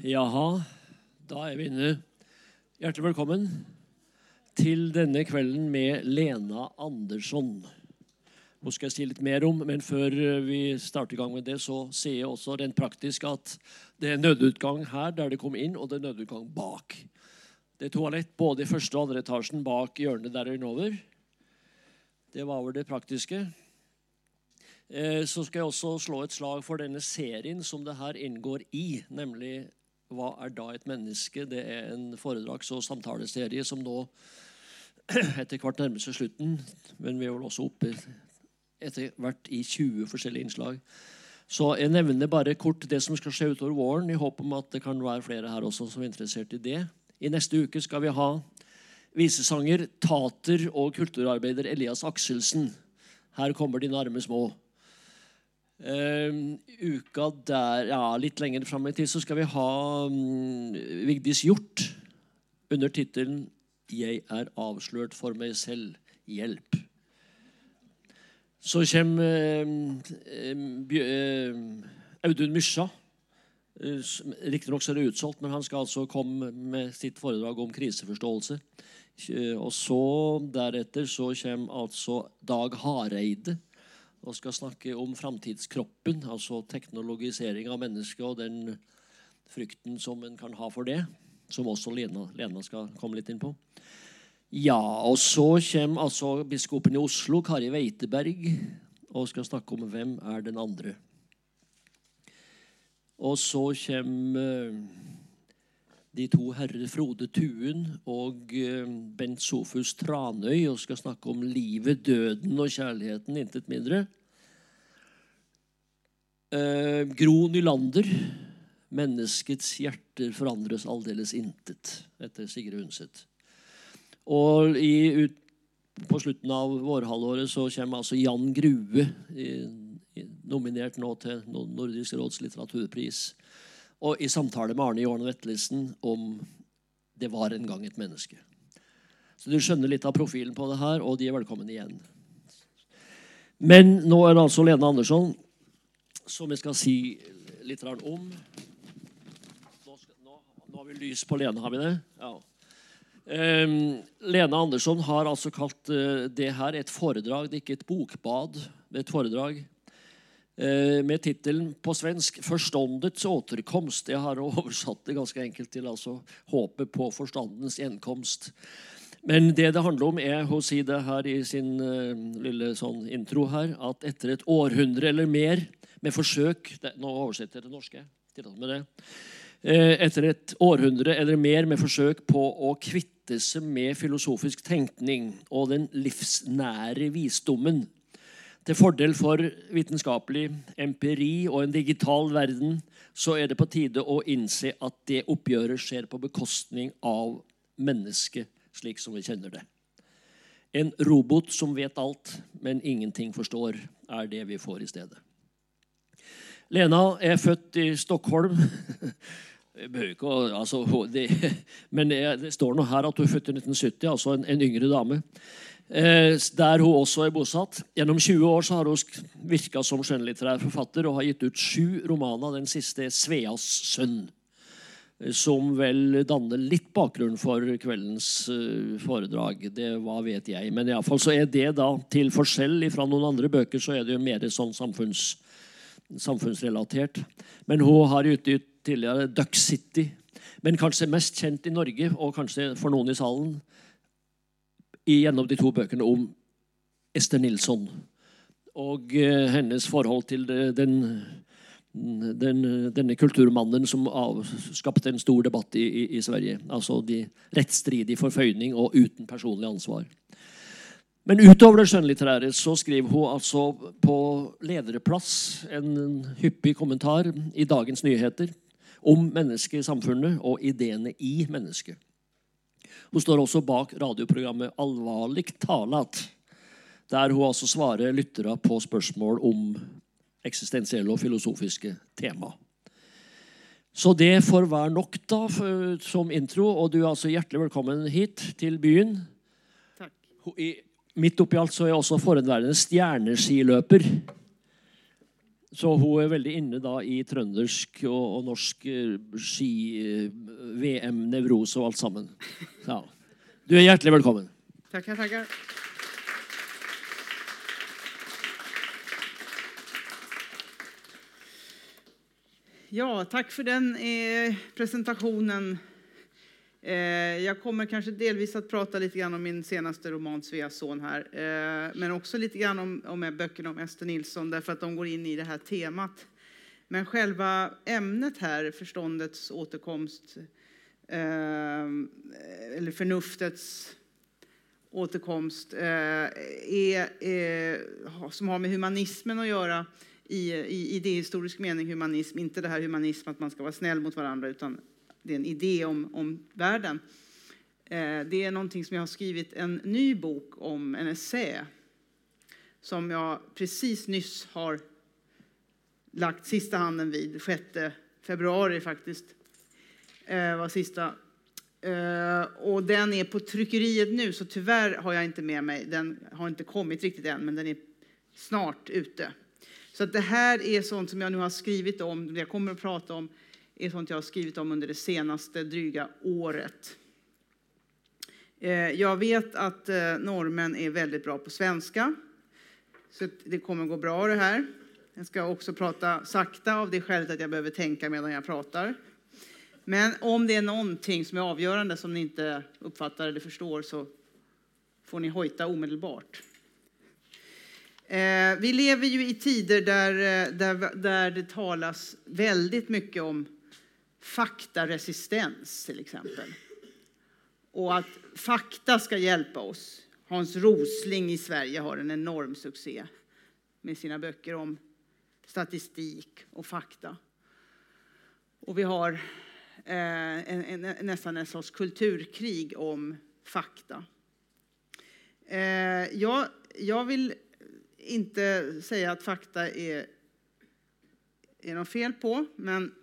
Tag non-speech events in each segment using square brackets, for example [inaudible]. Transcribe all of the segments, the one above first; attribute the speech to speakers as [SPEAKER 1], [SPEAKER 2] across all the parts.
[SPEAKER 1] Jaha, da er vi inne. Hjertelig velkommen til denne kvelden med Lena Andersson. Hun skal jeg si litt mer om, men før eh, vi starter i gang med det, så ser jeg også rent praktisk at det er nødutgang her der det kom inn, og det er nødutgang bak. Det er toalett både i første og andre etasjen bak hjørnet der innover. Det var vel det praktiske. Eh, så skal jeg også slå et slag for denne serien som det her inngår i, nemlig Hva er da et menneske? Det er en foredrags- og samtaleserie som nå [clears throat] etter hvert nærmer seg slutten, men vi er vel også oppe etter hvert i 20 forskjellige innslag. Så jeg nevner bare kort det som skal skje utover våren, i håp om at det kan være flere her også som er interessert i det. I neste uke skal vi ha visesanger, tater og kulturarbeider Elias Akselsen. Her kommer de nærme små. Eh, uka där, ja, lite längre fram i tid, så ska vi ha um, Vigdis Hjort under titeln Jag är avslöjad för mig själv, hjälp. Så kommer eh, ehm, ehm, Audun Mysja. Eh, som- Riktignok så är det utsålt, men han ska alltså komma med sitt föredrag om Krisförståelse. Eh, och så därefter så kommer alltså Dag Hareide og skal snakke om framtidskroppen, altså teknologisering av mennesket og den frykten som en kan ha for det, som også Lena, Lena skal komme litt inn på. Ja, og så kommer altså biskopen i Oslo, Kari Weiteberg, og skal snakke om hvem er den andre. Og så kommer de to herrer Frode Tuen og eh, Bent Sofus Tranøy og skal snakke om livet, døden og kjærligheten, intet mindre. Eh, Gro Nylander, 'Menneskets hjerter forandres aldeles intet', etter Sigrid Undset. Og i, ut, på slutten av vårhalvåret så kommer altså Jan Grue, i, i, nominert nå til Nordisk råds litteraturpris. Og i samtale med Arne Jorn Vetlesen om 'Det var en gang et menneske'. Så du skjønner litt av profilen på det her, og de er velkommen igjen. Men nå er det altså Lene Andersson som jeg skal si litt om. Nå, skal, nå, nå har vi lys på Lene, har vi det? Ja. Um, Lene Andersson har altså kalt uh, det her et foredrag, det er ikke et bokbad. Det er et foredrag Eh, med titeln på svensk förståndets återkomst'. Jag har [laughs] översatt det ganska enkelt till alltså hoppet på förståndens enkomst. Men det det handlar om, är, hon säger det här i sin eh, uh, lilla sån intro här, att efter ett århundrade eller mer med försök, nu översätter jag till norska, tillåt med det. Eh, Etter et eller mer med försök på att kvitta sig med filosofisk tänkning och den livsnära visdomen til fordel for vitenskapelig empiri og en digital verden, så er det på tide å innse at det oppgjøret skjer på bekostning av mennesket slik som vi kjenner det. En robot som vet alt, men ingenting forstår, er det vi får i stedet. Lena er født i Stockholm. Behøver ikke å, altså, det, men det, står nå her at hun er født i 1970, altså en, en yngre dame. Eh, där hon också är bosatt. Genom 20 år så har hon verkat som skönlitterär författare och har gett ut sju romaner. Den sista är 'Sveas son. Eh, som väl danner lite bakgrund för kvällens föredrag. Eh, foredrag. Det vad vet jag. Men fall så är det då, till skillnad från några andra böcker, så är det ju mer sånn samfunns. Men hon har utgitt tidigare Duck City. Men kanske mest känt i Norge, och kanske för någon i salen, gjennom de to bøkene om Ester Nilsson. Og eh, hennes forhold til den, den, denne kulturmannen som av, skapte en stor debatt i, i, i Sverige. Altså de rettsstridig forføyning og uten personlig ansvar. Men utover det skjønnlitterære så skriver hun altså på lederplass en hyppig kommentar i Dagens Nyheter om mennesket i samfunnet og ideene i mennesket. Hun står også bak radioprogrammet Alvarlig talat, der hun altså svarer lyttere på spørsmål om eksistensielle og filosofiske tema. Så det får være nok da for, som intro, og du er altså hjertelig velkommen hit til byen.
[SPEAKER 2] Takk.
[SPEAKER 1] I, midt oppi alt så er jeg også forhenværende stjerneskiløper. Så hon är väldigt inne da i trøndersk och og norsk eh, ski, eh, VM, neuros och allt sammen. Ja. Du är hjärtligt välkommen.
[SPEAKER 2] Tackar, tackar. Ja, tack för den eh, presentationen. Eh, jag kommer kanske delvis att prata lite grann om min senaste roman Sveas son här, eh, men också lite grann om, om böckerna om Ester Nilsson därför att de går in i det här temat. Men själva ämnet här, förståndets återkomst, eh, eller förnuftets återkomst, är, är, som har med humanismen att göra, i, i idéhistorisk mening humanism, inte det här humanism att man ska vara snäll mot varandra, utan det är en idé om, om världen. Eh, det är någonting som jag har skrivit en ny bok om, en essä, som jag precis nyss har lagt sista handen vid, 6 februari faktiskt, eh, var sista. Eh, och den är på tryckeriet nu, så tyvärr har jag inte med mig, den har inte kommit riktigt än, men den är snart ute. Så det här är sånt som jag nu har skrivit om, det jag kommer att prata om, är sånt jag har skrivit om under det senaste dryga året. Eh, jag vet att eh, norrmän normen är väldigt bra på svenska, så det kommer att gå bra det här. Jag ska också prata sakta av det skälet att jag behöver tänka medan jag pratar. Men om det är någonting som är avgörande som ni inte uppfattar eller förstår så får ni hojta omedelbart. Eh, vi lever ju i tider där, eh, där, där det talas väldigt mycket om faktaresistens till exempel. Och att fakta ska hjälpa oss. Hans Rosling i Sverige har en enorm succé med sina böcker om statistik och fakta. Och vi har eh, en, en, nästan en sorts kulturkrig om fakta. Eh, jag, jag vill inte säga att fakta är, är något fel på, men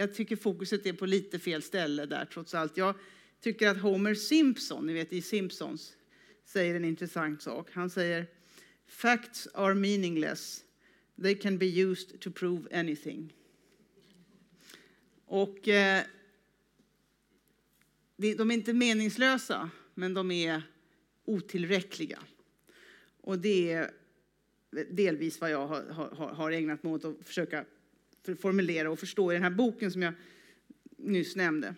[SPEAKER 2] jag tycker fokuset är på lite fel ställe där trots allt. Jag tycker att Homer Simpson, ni vet i Simpsons, säger en intressant sak. Han säger Facts are meaningless. They can be used to prove anything. Och eh, de är inte meningslösa, men de är otillräckliga. Och det är delvis vad jag har, har, har ägnat mig åt att försöka formulera och förstå i den här boken som jag nyss nämnde.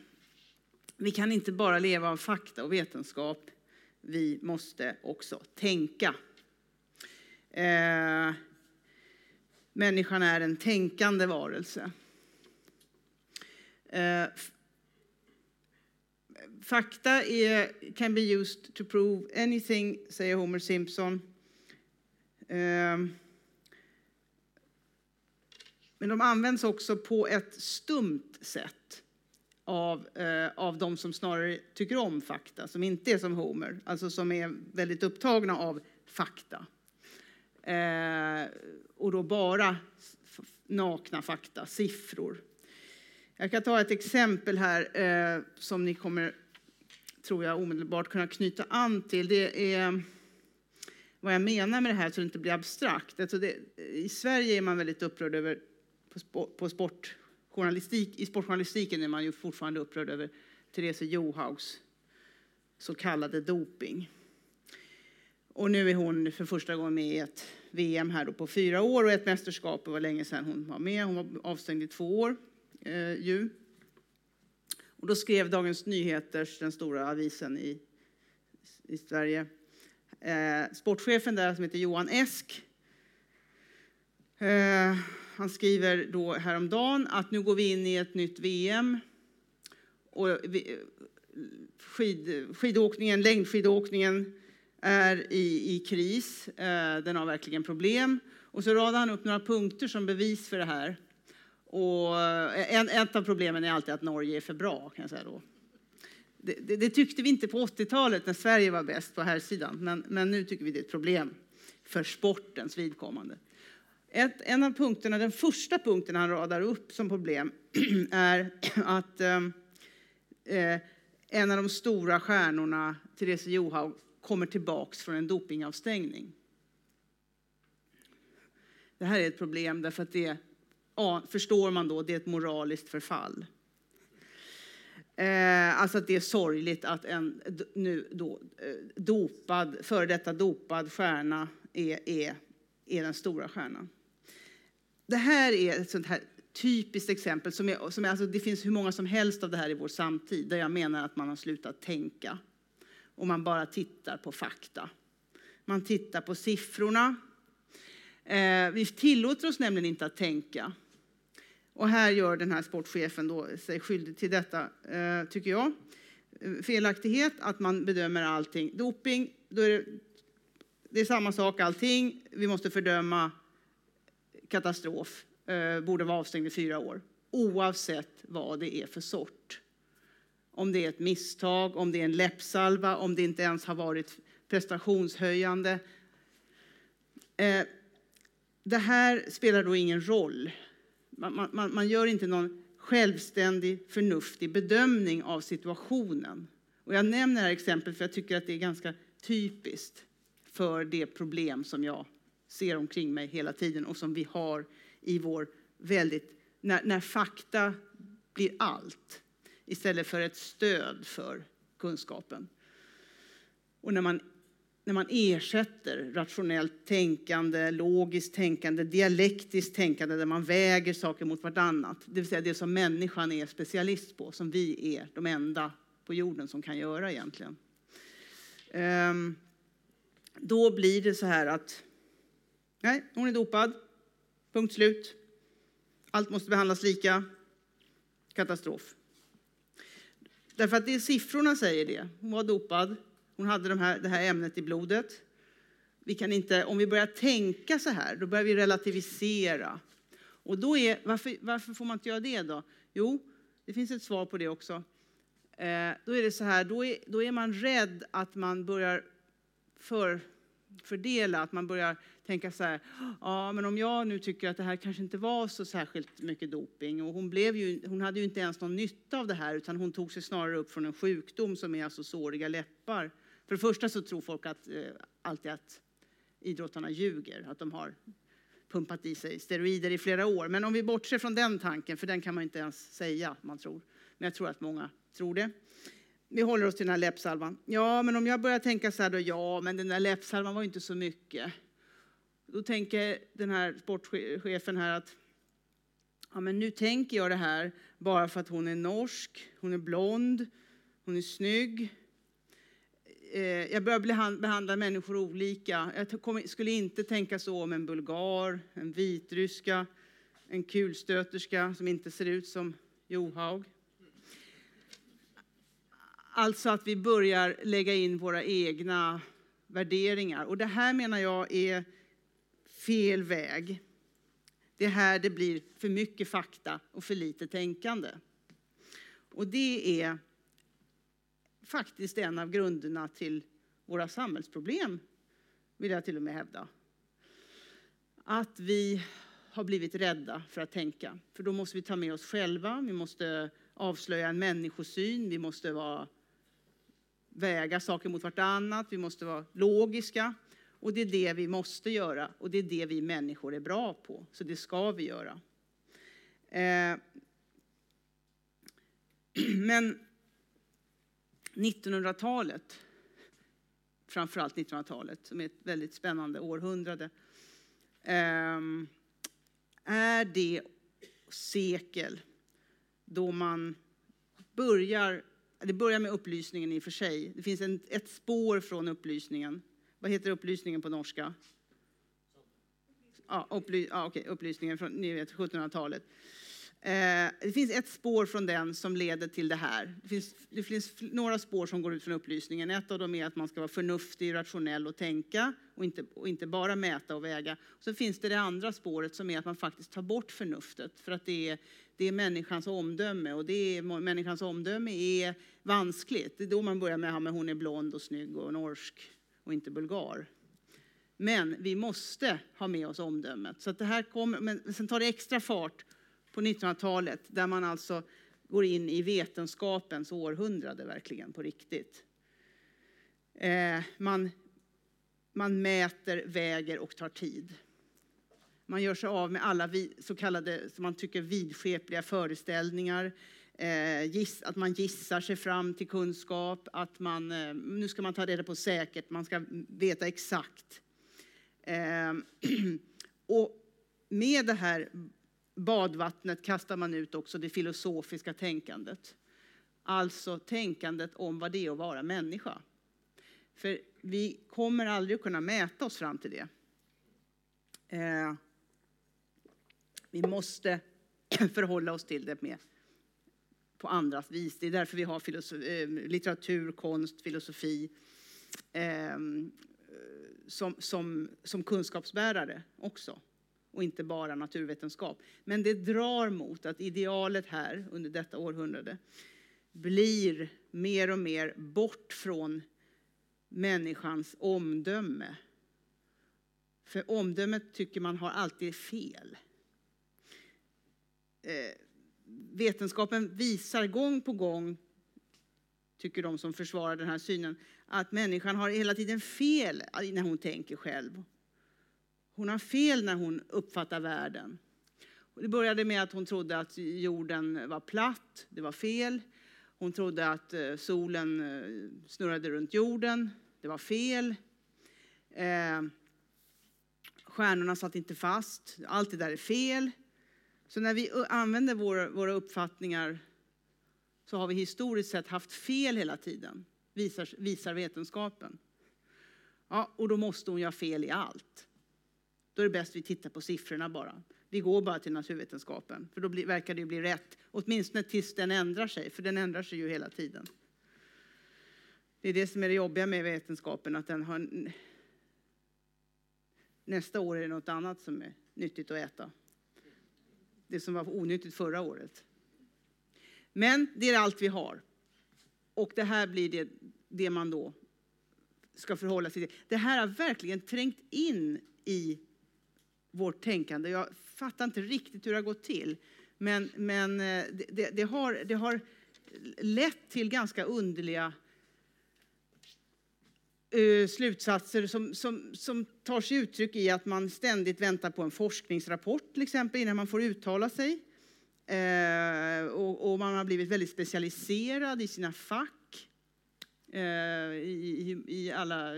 [SPEAKER 2] Vi kan inte bara leva av fakta och vetenskap, vi måste också tänka. Eh, människan är en tänkande varelse. Eh, fakta är, can be used to prove anything, säger Homer Simpson. Eh, men de används också på ett stumt sätt av, eh, av de som snarare tycker om fakta, som inte är som Homer, alltså som är väldigt upptagna av fakta. Eh, och då bara nakna fakta, siffror. Jag kan ta ett exempel här eh, som ni kommer, tror jag, omedelbart kunna knyta an till. Det är vad jag menar med det här så det inte blir abstrakt. Alltså det, I Sverige är man väldigt upprörd över på, på sportjournalistik, i sportjournalistiken är man ju fortfarande upprörd över Therese Johaugs så kallade doping. Och nu är hon för första gången med i ett VM här då på fyra år och ett mästerskap. Det var länge sedan hon var med. Hon var avstängd i två år. Eh, ju. Och då skrev Dagens Nyheters, den stora avisen i, i Sverige, eh, sportchefen där som heter Johan Esk. Eh, han skriver då häromdagen att nu går vi in i ett nytt VM. Och skid, skidåkningen, längdskidåkningen är i, i kris. Eh, den har verkligen problem. Och så radar han upp några punkter som bevis för det här. Och eh, en, ett av problemen är alltid att Norge är för bra. Kan jag säga då. Det, det, det tyckte vi inte på 80-talet när Sverige var bäst på här sidan, men, men nu tycker vi det är ett problem för sportens vidkommande. Ett, en av punkterna, den första punkten han radar upp som problem [clears throat] är [clears throat] att ehm, eh, en av de stora stjärnorna, Therese Johaug, kommer tillbaks från en dopingavstängning. Det här är ett problem därför att det ja, förstår man då, det är ett moraliskt förfall. Eh, alltså att det är sorgligt att en nu då, eh, dopad, före detta dopad stjärna är, är, är den stora stjärnan. Det här är ett sånt här typiskt exempel. Som är, som är, alltså det finns hur många som helst av det här i vår samtid där jag menar att man har slutat tänka och man bara tittar på fakta. Man tittar på siffrorna. Eh, vi tillåter oss nämligen inte att tänka. Och här gör den här sportchefen då sig skyldig till detta, eh, tycker jag. Felaktighet, att man bedömer allting. Doping, då är det, det är samma sak allting. Vi måste fördöma katastrof. Eh, borde vara avstängd i fyra år. Oavsett vad det är för sort. Om det är ett misstag, om det är en läppsalva, om det inte ens har varit prestationshöjande. Eh, det här spelar då ingen roll man, man, man gör inte någon självständig, förnuftig bedömning av situationen. Och jag nämner det här exemplet för jag tycker att det är ganska typiskt för det problem som jag ser omkring mig hela tiden och som vi har i vår väldigt, när, när fakta blir allt istället för ett stöd för kunskapen. Och när man när man ersätter rationellt tänkande, logiskt tänkande, dialektiskt tänkande där man väger saker mot vartannat. Det vill säga det som människan är specialist på, som vi är de enda på jorden som kan göra egentligen. Ehm, då blir det så här att, nej, hon är dopad, punkt slut. Allt måste behandlas lika. Katastrof. Därför att det siffrorna säger det. Hon var dopad, hon hade de här, det här ämnet i blodet. Vi kan inte, om vi börjar tänka så här, då börjar vi relativisera. Och då är, varför, varför får man inte göra det då? Jo, det finns ett svar på det också. Eh, då är det så här, då är, då är man rädd att man börjar för, fördela, att man börjar tänka så här, ja men om jag nu tycker att det här kanske inte var så särskilt mycket doping och hon, blev ju, hon hade ju inte ens någon nytta av det här utan hon tog sig snarare upp från en sjukdom som är alltså såriga läppar. För det första så tror folk att, eh, alltid att idrottarna ljuger, att de har pumpat i sig steroider i flera år. Men om vi bortser från den tanken, för den kan man inte ens säga man tror. Men jag tror att många tror det. Vi håller oss till den här läppsalvan. Ja, men om jag börjar tänka så här då, ja, men den där läppsalvan var ju inte så mycket. Då tänker den här sportchefen här att ja, men nu tänker jag det här bara för att hon är norsk, hon är blond, hon är snygg, eh, jag börjar behandla människor olika. Jag skulle inte tänka så om en bulgar, en vitryska, en kulstöterska som inte ser ut som Johaug. Alltså att vi börjar lägga in våra egna värderingar. Och det här menar jag är fel väg. Det är här det blir för mycket fakta och för lite tänkande. Och det är faktiskt en av grunderna till våra samhällsproblem, vill jag till och med hävda. Att vi har blivit rädda för att tänka. För då måste vi ta med oss själva, vi måste avslöja en människosyn, vi måste vara, väga saker mot vartannat, vi måste vara logiska. Och det är det vi måste göra och det är det vi människor är bra på. Så det ska vi göra. Eh, [clears throat] men 1900-talet, framförallt 1900-talet, som är ett väldigt spännande århundrade, ehm, är det sekel då man börjar, det börjar med upplysningen i och för sig. Det finns en, ett spår från upplysningen. Vad heter upplysningen på norska? Ja, upply, ja, okej, upplysningen från 1700-talet. Eh, det finns ett spår från den som leder till det här. Det finns, det finns, några spår som går ut från upplysningen. Ett av dem är att man ska vara förnuftig, rationell och tänka och inte, och inte bara mäta och väga. Sen finns det det andra spåret som är att man faktiskt tar bort förnuftet för att det är, det är människans omdöme och det är, människans omdöme är vanskligt. Det är då man börjar med att hon är blond och snygg och norsk och inte bulgar. Men vi måste ha med oss omdömet. Så det här kommer, men sen tar det extra fart på 1900-talet där man alltså går in i vetenskapens århundrade verkligen på riktigt. Eh, man, man mäter, väger och tar tid. Man gör sig av med alla så kallade, som man tycker, vidskepliga föreställningar. Eh, giss, att man gissar sig fram till kunskap, att man, eh, nu ska man ta reda på säkert, man ska veta exakt. Eh, [clears throat] och med det här badvattnet kastar man ut också det filosofiska tänkandet. Alltså tänkandet om vad det är att vara människa. För vi kommer aldrig att kunna mäta oss fram till det. Eh, vi måste [clears throat] förhålla oss till det med på andras vis. Det är därför vi har eh, litteratur, konst, filosofi eh, som, som, som kunskapsbärare också och inte bara naturvetenskap. Men det drar mot att idealet här under detta århundrade blir mer och mer bort från människans omdöme. För omdömet tycker man har alltid fel. Eh, vetenskapen visar gång på gång, tycker de som försvarar den här synen, att människan har hela tiden fel när hon tänker själv. Hon har fel när hon uppfattar världen. Det började med att hon trodde att jorden var platt, det var fel. Hon trodde att eh, solen eh, snurrade runt jorden, det var fel. Eh, stjärnorna satt inte fast, allt det där är fel. Så när vi använder våra, våra uppfattningar så har vi historiskt sett haft fel hela tiden, visar, visar vetenskapen. Ja, och då måste hon göra fel i allt. Då är det bäst vi tittar på siffrorna bara. Vi går bara till naturvetenskapen, för då blir, verkar det bli rätt. Åtminstone tills den ändrar sig, för den ändrar sig ju hela tiden. Det är det som är det jobbiga med vetenskapen, att den har... Nästa år är det något annat som är nyttigt att äta. Det som var onyttigt förra året. Men det är allt vi har. Och det här blir det, det man då ska förhålla sig till. Det här har verkligen trängt in i vårt tänkande. Jag fattar inte riktigt hur det har gått till. Men, men eh, det, det, har, det har lett till ganska underliga Eh, slutsatser som, som, som tar sig uttryck i att man ständigt väntar på en forskningsrapport till exempel innan man får uttala sig. Eh, och, och, man har blivit väldigt specialiserad i sina fack. Eh, i, i alla,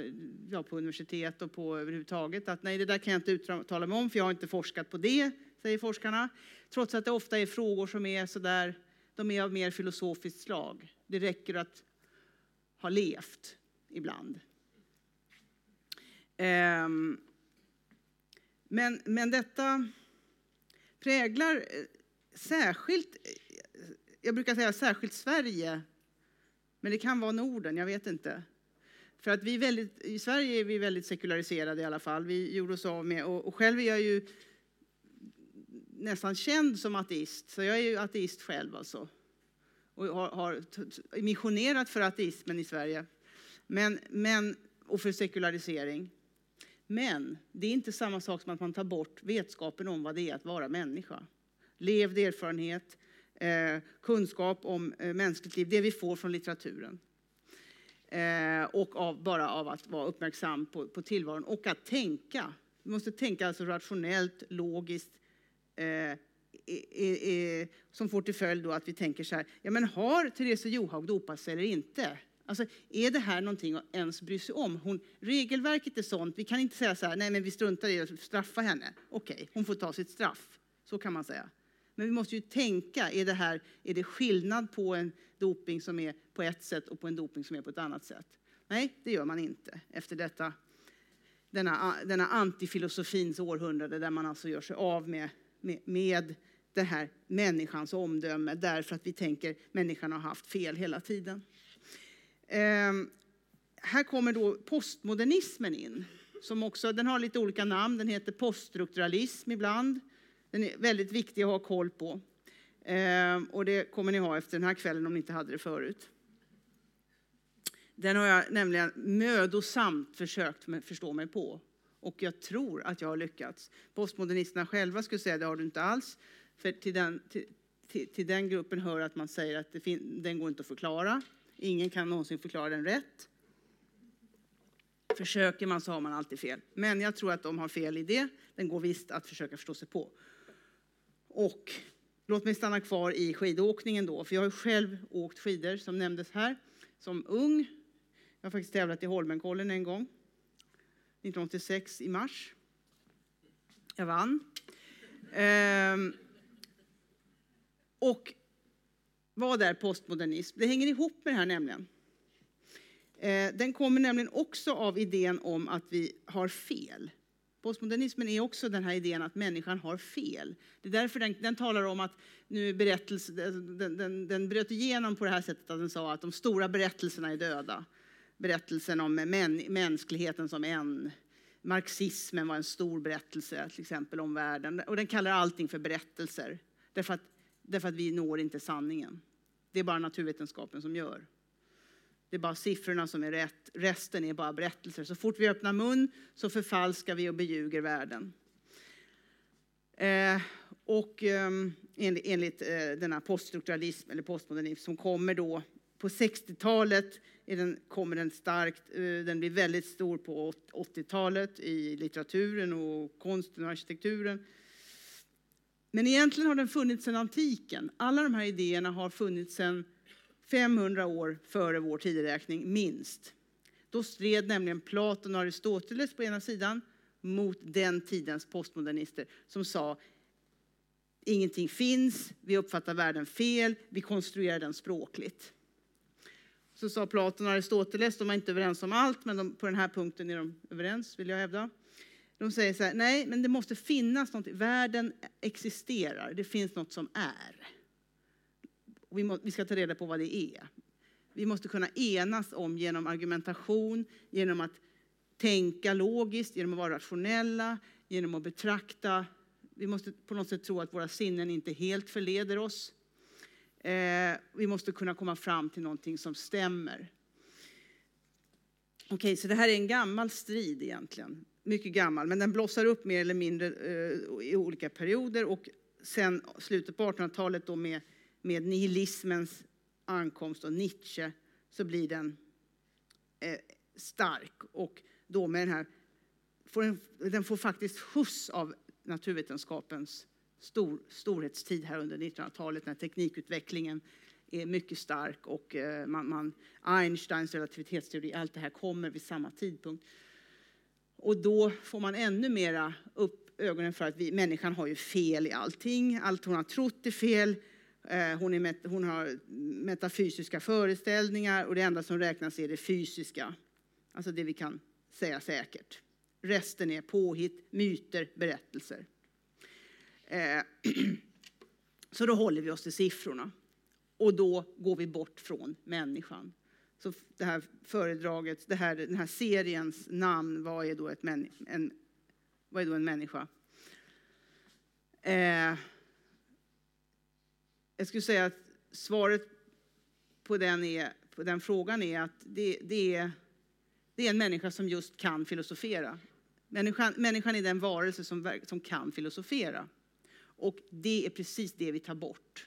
[SPEAKER 2] ja, på universitet och på överhuvudtaget. Att nej, det där kan jag inte uttala mig om för jag har inte forskat på det, säger forskarna. Trots att det ofta är frågor som är sådär, de är av mer filosofiskt slag. Det räcker att ha levt ibland. Ehm, men, men detta präglar eh, särskilt, eh, jag brukar säga särskilt Sverige men det kan vara Norden, jag vet inte. För att vi väldigt, I Sverige är vi väldigt sekulariserade i alla fall. Vi gjorde oss av med, och, och själv är jag ju nästan känd som ateist, så jag är ju ateist själv alltså. Och har, har missionerat för ateismen i Sverige. Men, men, och för sekularisering. Men det är inte samma sak som att man tar bort vetskapen om vad det är att vara människa. Levd erfarenhet, eh, kunskap om eh, mänskligt liv, det vi får från litteraturen. Eh, och av, bara av att vara uppmärksam på, på tillvaron och att tänka. Vi måste tänka alltså rationellt, logiskt, eh, som får till följd då att vi tänker så här, ja men har Therese Johaug dopat sig eller inte? Alltså, är det här någonting att ens bry sig om? Hon, regelverket är sånt, vi kan inte säga så här, nej men vi struntar i att straffa henne. Okej, okay, hon får ta sitt straff. Så kan man säga. Men vi måste ju tänka, är det, här, är det skillnad på en doping som är på ett sätt och på en doping som är på ett annat sätt? Nej, det gör man inte efter detta, denna, denna antifilosofins århundrade där man alltså gör sig av med, med, med det här människans omdöme därför att vi tänker att människan har haft fel hela tiden. Ehm, här kommer då postmodernismen in. Som också, den har lite olika namn. Den heter poststrukturalism ibland. Den är väldigt viktig att ha koll på. Ehm, och det kommer ni ha efter den här kvällen om ni inte hade det förut. Den har jag nämligen mödosamt försökt förstå mig på. Och jag tror att jag har lyckats. Postmodernisterna själva skulle säga det har du inte alls. För till den, till, till, till den gruppen hör att man säger att det den går inte att förklara. Ingen kan någonsin förklara den rätt. Försöker man så har man alltid fel. Men jag tror att de har fel i det. Den går visst att försöka förstå sig på. Och låt mig stanna kvar i skidåkningen då, för jag har själv åkt skidor som nämndes här som ung. Jag har faktiskt tävlat i Holmenkollen en gång, 1986 i mars. Jag vann. Ehm. Och vad är postmodernism? Det hänger ihop med det här nämligen. Eh, den kommer nämligen också av idén om att vi har fel. Postmodernismen är också den här idén att människan har fel. Det är därför den, den talar om att nu berättelse, den, den, den bröt igenom på det här sättet att den sa att de stora berättelserna är döda. Berättelsen om män, mänskligheten som en. Marxismen var en stor berättelse till exempel om världen. Och den kallar allting för berättelser. Därför att, därför att vi når inte sanningen. Det är bara naturvetenskapen som gör. Det är bara siffrorna som är rätt. Resten är bara berättelser. Så fort vi öppnar mun så förfalskar vi och beljuger världen. Eh, och eh, enligt, enligt eh, denna poststrukturalism eller postmodernism som kommer då på 60-talet den, kommer den starkt, eh, den blir väldigt stor på 80-talet i litteraturen och konsten och arkitekturen. Men egentligen har den funnits sedan antiken. Alla de här idéerna har funnits sedan 500 år före vår tideräkning, minst. Då stred nämligen Platon och Aristoteles på ena sidan mot den tidens postmodernister som sa ingenting finns, vi uppfattar världen fel, vi konstruerar den språkligt. Så sa Platon och Aristoteles, de var inte överens om allt, men de, på den här punkten är de överens, vill jag hävda. De säger så här, nej, men det måste finnas något, världen existerar, det finns något som är. Vi, må, vi ska ta reda på vad det är. Vi måste kunna enas om genom argumentation, genom att tänka logiskt, genom att vara rationella, genom att betrakta. Vi måste på något sätt tro att våra sinnen inte helt förleder oss. Eh, vi måste kunna komma fram till någonting som stämmer. Okej, okay, så det här är en gammal strid egentligen. Mycket gammal, men den blossar upp mer eller mindre eh, i olika perioder och sen slutet på 1800-talet då med med nihilismens ankomst och Nietzsche så blir den eh, stark. Och då med den här, får den, den får faktiskt skjuts av naturvetenskapens stor, storhetstid här under 1900-talet när teknikutvecklingen är mycket stark och eh, man, man, Einsteins relativitetsteori, allt det här kommer vid samma tidpunkt. Och då får man ännu mera upp ögonen för att vi, människan har ju fel i allting. Allt hon har trott är fel. Eh, hon, är, hon har metafysiska föreställningar och det enda som räknas är det fysiska. Alltså det vi kan säga säkert. Resten är påhitt, myter, berättelser. Eh, [clears throat] så då håller vi oss till siffrorna. Och då går vi bort från människan. Så det här föredraget, det här, den här seriens namn, vad är då, ett män, en, vad är då en människa? Eh, jag skulle säga att svaret på den, är, på den frågan är att det, det, är, det är en människa som just kan filosofera. Människan, människan är den varelse som, som kan filosofera. Och det är precis det vi tar bort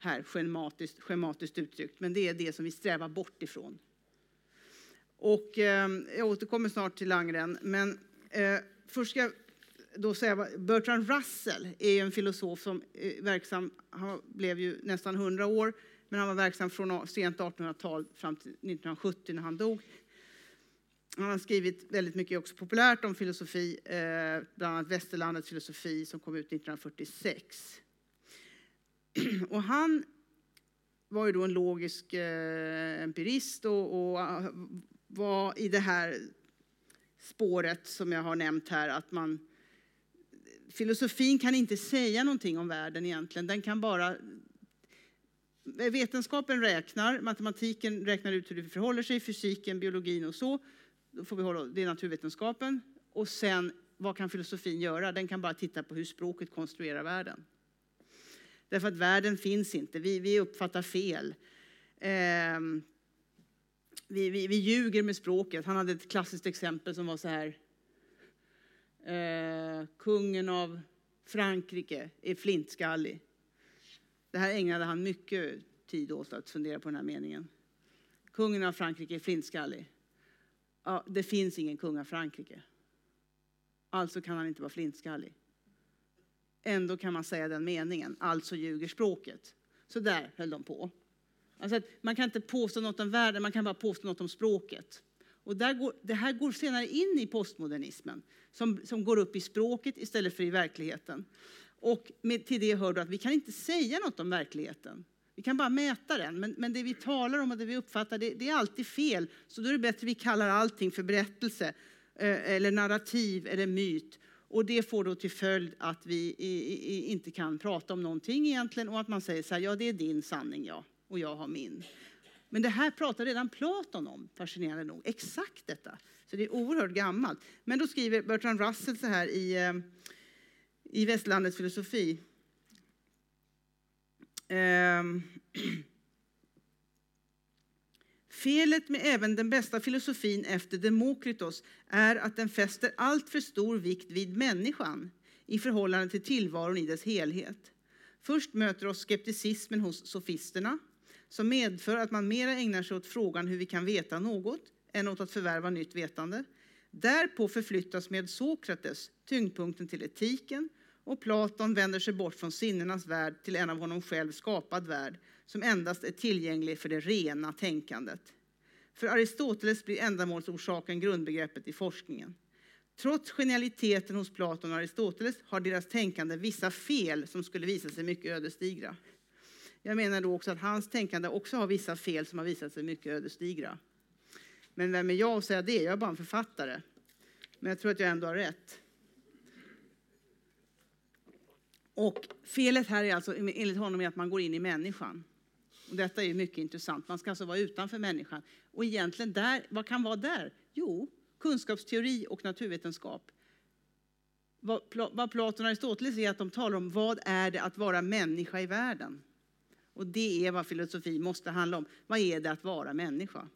[SPEAKER 2] här, schematiskt, schematiskt uttryckt. Men det är det som vi strävar bort ifrån. Och, eh, jag återkommer snart till Langren, men eh, först ska jag då säga, Bertrand Russell är en filosof som är verksam, han blev ju nästan 100 år, men han var verksam från sent 1800-tal fram till 1970 när han dog. Han har skrivit väldigt mycket också populärt om filosofi, eh, bland annat Västerlandets filosofi som kom ut 1946. [clears throat] Och han var ju då en logisk eh, empirist och, och ah, var i det här spåret som jag har nämnt här, att man filosofin kan inte säga någonting om världen egentligen. Den kan bara... Vetenskapen räknar, matematiken räknar ut hur det förhåller sig, fysiken, biologin och så. Då får vi hålla, det är naturvetenskapen. Och sen, vad kan filosofin göra? Den kan bara titta på hur språket konstruerar världen. Därför att världen finns inte, vi, vi uppfattar fel. Eh, vi, vi, vi ljuger med språket. Han hade ett klassiskt exempel som var så här eh, kungen av Frankrike är flintskallig. Det här ägnade han mycket tid åt att fundera på den här meningen. Kungen av Frankrike är flintskallig. ja, det finns ingen kung av Frankrike. Alltså kan han inte vara flintskallig. Ändå kan man säga den meningen, alltså ljuger språket. Så där höll de på. Alltså man kan inte påstå något om världen, man kan bara påstå något om språket. Och går, det här går senare in i postmodernismen, som, som går upp i språket istället för i verkligheten. Och med, till det hör då att vi kan inte säga något om verkligheten. Vi kan bara mäta den, men, men det vi talar om och det vi uppfattar, det, det är alltid fel. Så då är det bättre att vi kallar allting för berättelse, eh, eller narrativ eller myt. Och det får då till följd att vi inte kan prata om någonting egentligen och att man säger så här, ja det är din sanning ja, och jag har min. Men det här pratar redan Platon om, fascinerande nog. Exakt detta. Så det är oerhört gammalt. Men då skriver Bertrand Russell så här i, eh, i Västlandets filosofi. Ehm. [clears throat] Felet med även den bästa filosofin efter Demokritos är att den fäster allt för stor vikt vid människan i förhållande till tillvaron i dess helhet. Först möter oss skepticismen hos sofisterna som medför att man mera ägnar sig åt frågan hur vi kan veta något än åt att förvärva nytt vetande. Därpå förflyttas med Sokrates tyngdpunkten till etiken och Platon vänder sig bort från sinnenas värld till en av honom själv skapad värld som endast är tillgänglig för det rena tänkandet. För Aristoteles blir ändamålsorsaken grundbegreppet i forskningen. Trots genialiteten hos Platon och Aristoteles har deras tänkande vissa fel som skulle visa sig mycket ödesdigra. Jag menar då också att hans tänkande också har vissa fel som har visat sig mycket ödesdigra. Men vem är jag att säga det? Jag är bara en författare. Men jag tror att jag ändå har rätt. Och felet här är alltså enligt honom är att man går in i människan. Och detta är mycket intressant. Man ska alltså vara utanför människan. Och egentligen där, vad kan vara där? Jo, kunskapsteori och naturvetenskap. Vad, vad Platon och Aristoteles är att de talar om vad är det att vara människa i världen. Och det är vad filosofi måste handla om. Vad är det att vara människa?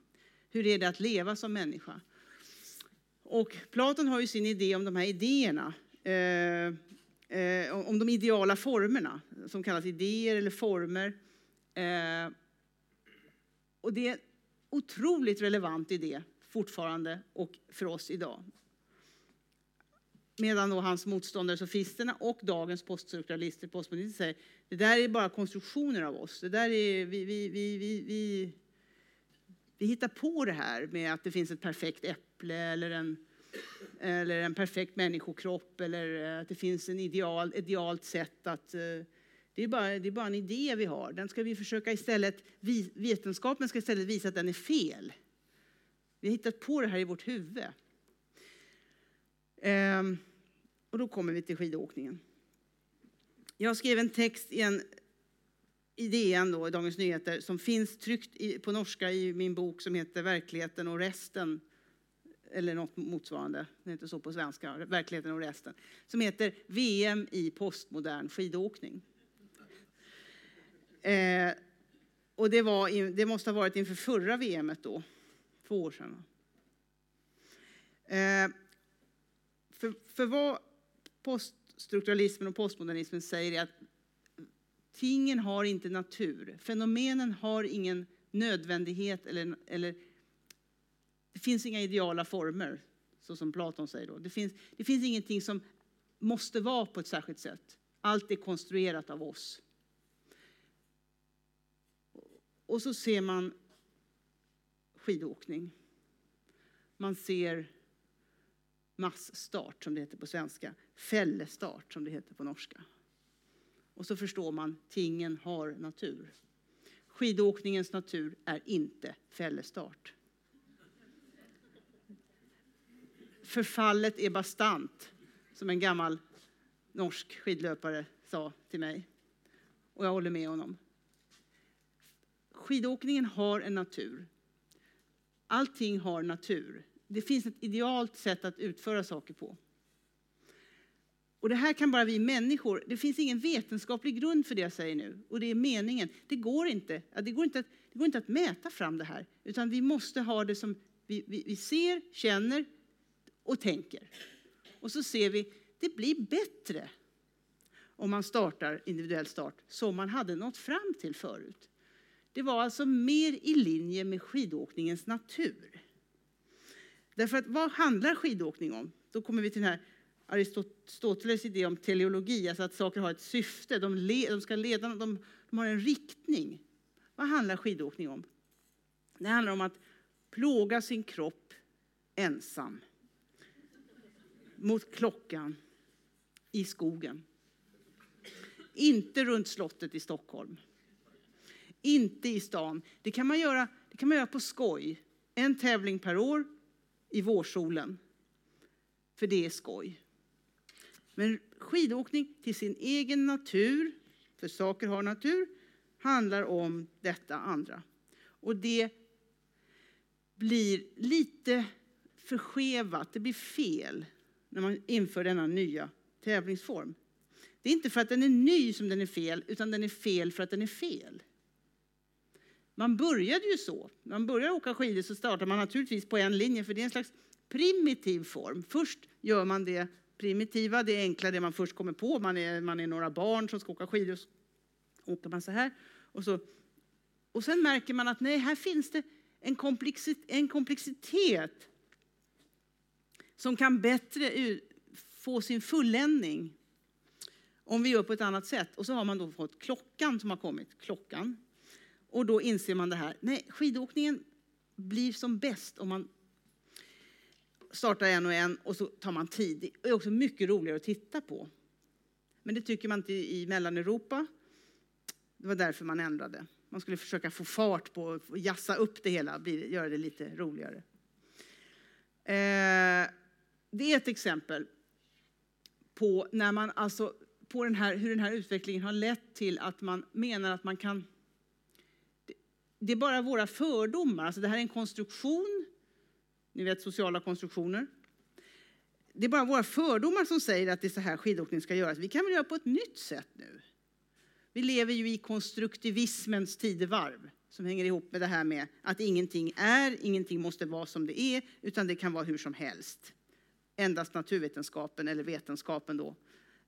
[SPEAKER 2] Hur är det att leva som människa? Och Platon har ju sin idé om de här idéerna. Eh, eh, om de ideala formerna, som kallas idéer eller former. Eh, och det är en otroligt relevant idé fortfarande och för oss idag. Medan då hans motståndare sofisterna och dagens poststrukturalister, postmodernister säger det där är bara konstruktioner av oss. Det där är, vi, vi, vi, vi, vi, vi hittar på det här med att det finns ett perfekt äpple eller en, eller en perfekt människokropp eller eh, att det finns en ideal, idealt sätt att... Eh, det är, bara, det är bara en idé vi har. Den ska vi försöka istället, vetenskapen ska istället visa att den är fel. Vi har hittat på det här i vårt huvud. Ehm, och då kommer vi till skidåkningen. Jag skrev en text i en i DN, då, i Dagens Nyheter, som finns tryckt i, på norska i min bok som heter Verkligheten och resten. Eller något motsvarande, det heter så på svenska, Verkligheten och resten. Som heter VM i postmodern skidåkning. Eh, och det, var, det måste ha varit inför förra VMet då, två år sedan. Eh, för, för vad poststrukturalismen och postmodernismen säger är att tingen har inte natur. Fenomenen har ingen nödvändighet eller, eller det finns inga ideala former, så som Platon säger. Då. Det, finns, det finns ingenting som måste vara på ett särskilt sätt. Allt är konstruerat av oss. Och så ser man skidåkning. Man ser massstart, som det heter på svenska. Fällestart, som det heter på norska. Och så förstår man, tingen har natur. Skidåkningens natur är inte fällestart. Förfallet är bastant, som en gammal norsk skidlöpare sa till mig. Och jag håller med honom. Skidåkningen har en natur. Allting har natur det finns ett idealt sätt att utföra saker på. Och det här kan bara vi människor, det finns ingen vetenskaplig grund för det jag säger nu. Och det är meningen. Det går inte, det går inte, att, det går inte att mäta fram det här. Utan vi måste ha det som vi, vi, vi ser, känner och tänker. Och så ser vi, det blir bättre om man startar individuell start som man hade nått fram till förut. Det var alltså mer i linje med skidåkningens natur. Därför att vad handlar skidåkning om? Då kommer vi till den här Aristoteles idé om teleologi, alltså att saker har ett syfte, de, le, de ska leda, de, de har en riktning. Vad handlar skidåkning om? Det handlar om att plåga sin kropp ensam mot klockan i skogen. Inte runt slottet i Stockholm. Inte i stan. Det kan man göra, det kan man göra på skoj. En tävling per år i vårsolen. För det är skoj. Men skidåkning till sin egen natur, för saker har natur, handlar om detta andra. Och det blir lite förskevat, det blir fel när man inför denna nya tävlingsform. Det är inte för att den är ny som den är fel, utan den är fel för att den är fel. Man började ju så. Man börjar åka skidor så startar man naturligtvis på en linje, för det är en slags primitiv form. Först gör man det primitiva, det enkla, det man först kommer på. Man är, man är några barn som ska åka skidor. Så åker man så här. Och, så, och sen märker man att nej, här finns det en komplexitet, en komplexitet som kan bättre få sin fulländning om vi gör på ett annat sätt. Och så har man då fått klockan som har kommit. Klockan. Och då inser man det här. Nej, skidåkningen blir som bäst om man startar en och en och så tar man tid. Det är också mycket roligare att titta på. Men det tycker man inte i Mellaneuropa. Det var därför man ändrade. Man skulle försöka få fart på, jassa upp det hela, göra det lite roligare. Eh, det är ett exempel på, när man alltså, på den här, hur den här utvecklingen har lett till att man menar att man kan... Det är bara våra fördomar. Alltså det här är en konstruktion. Ni vet sociala konstruktioner. Det är bara våra fördomar som säger att det är så här skidåkning ska göras. Vi kan väl göra på ett nytt sätt nu. Vi lever ju i konstruktivismens tidevarv som hänger ihop med det här med att ingenting är, ingenting måste vara som det är, utan det kan vara hur som helst endast naturvetenskapen eller vetenskapen då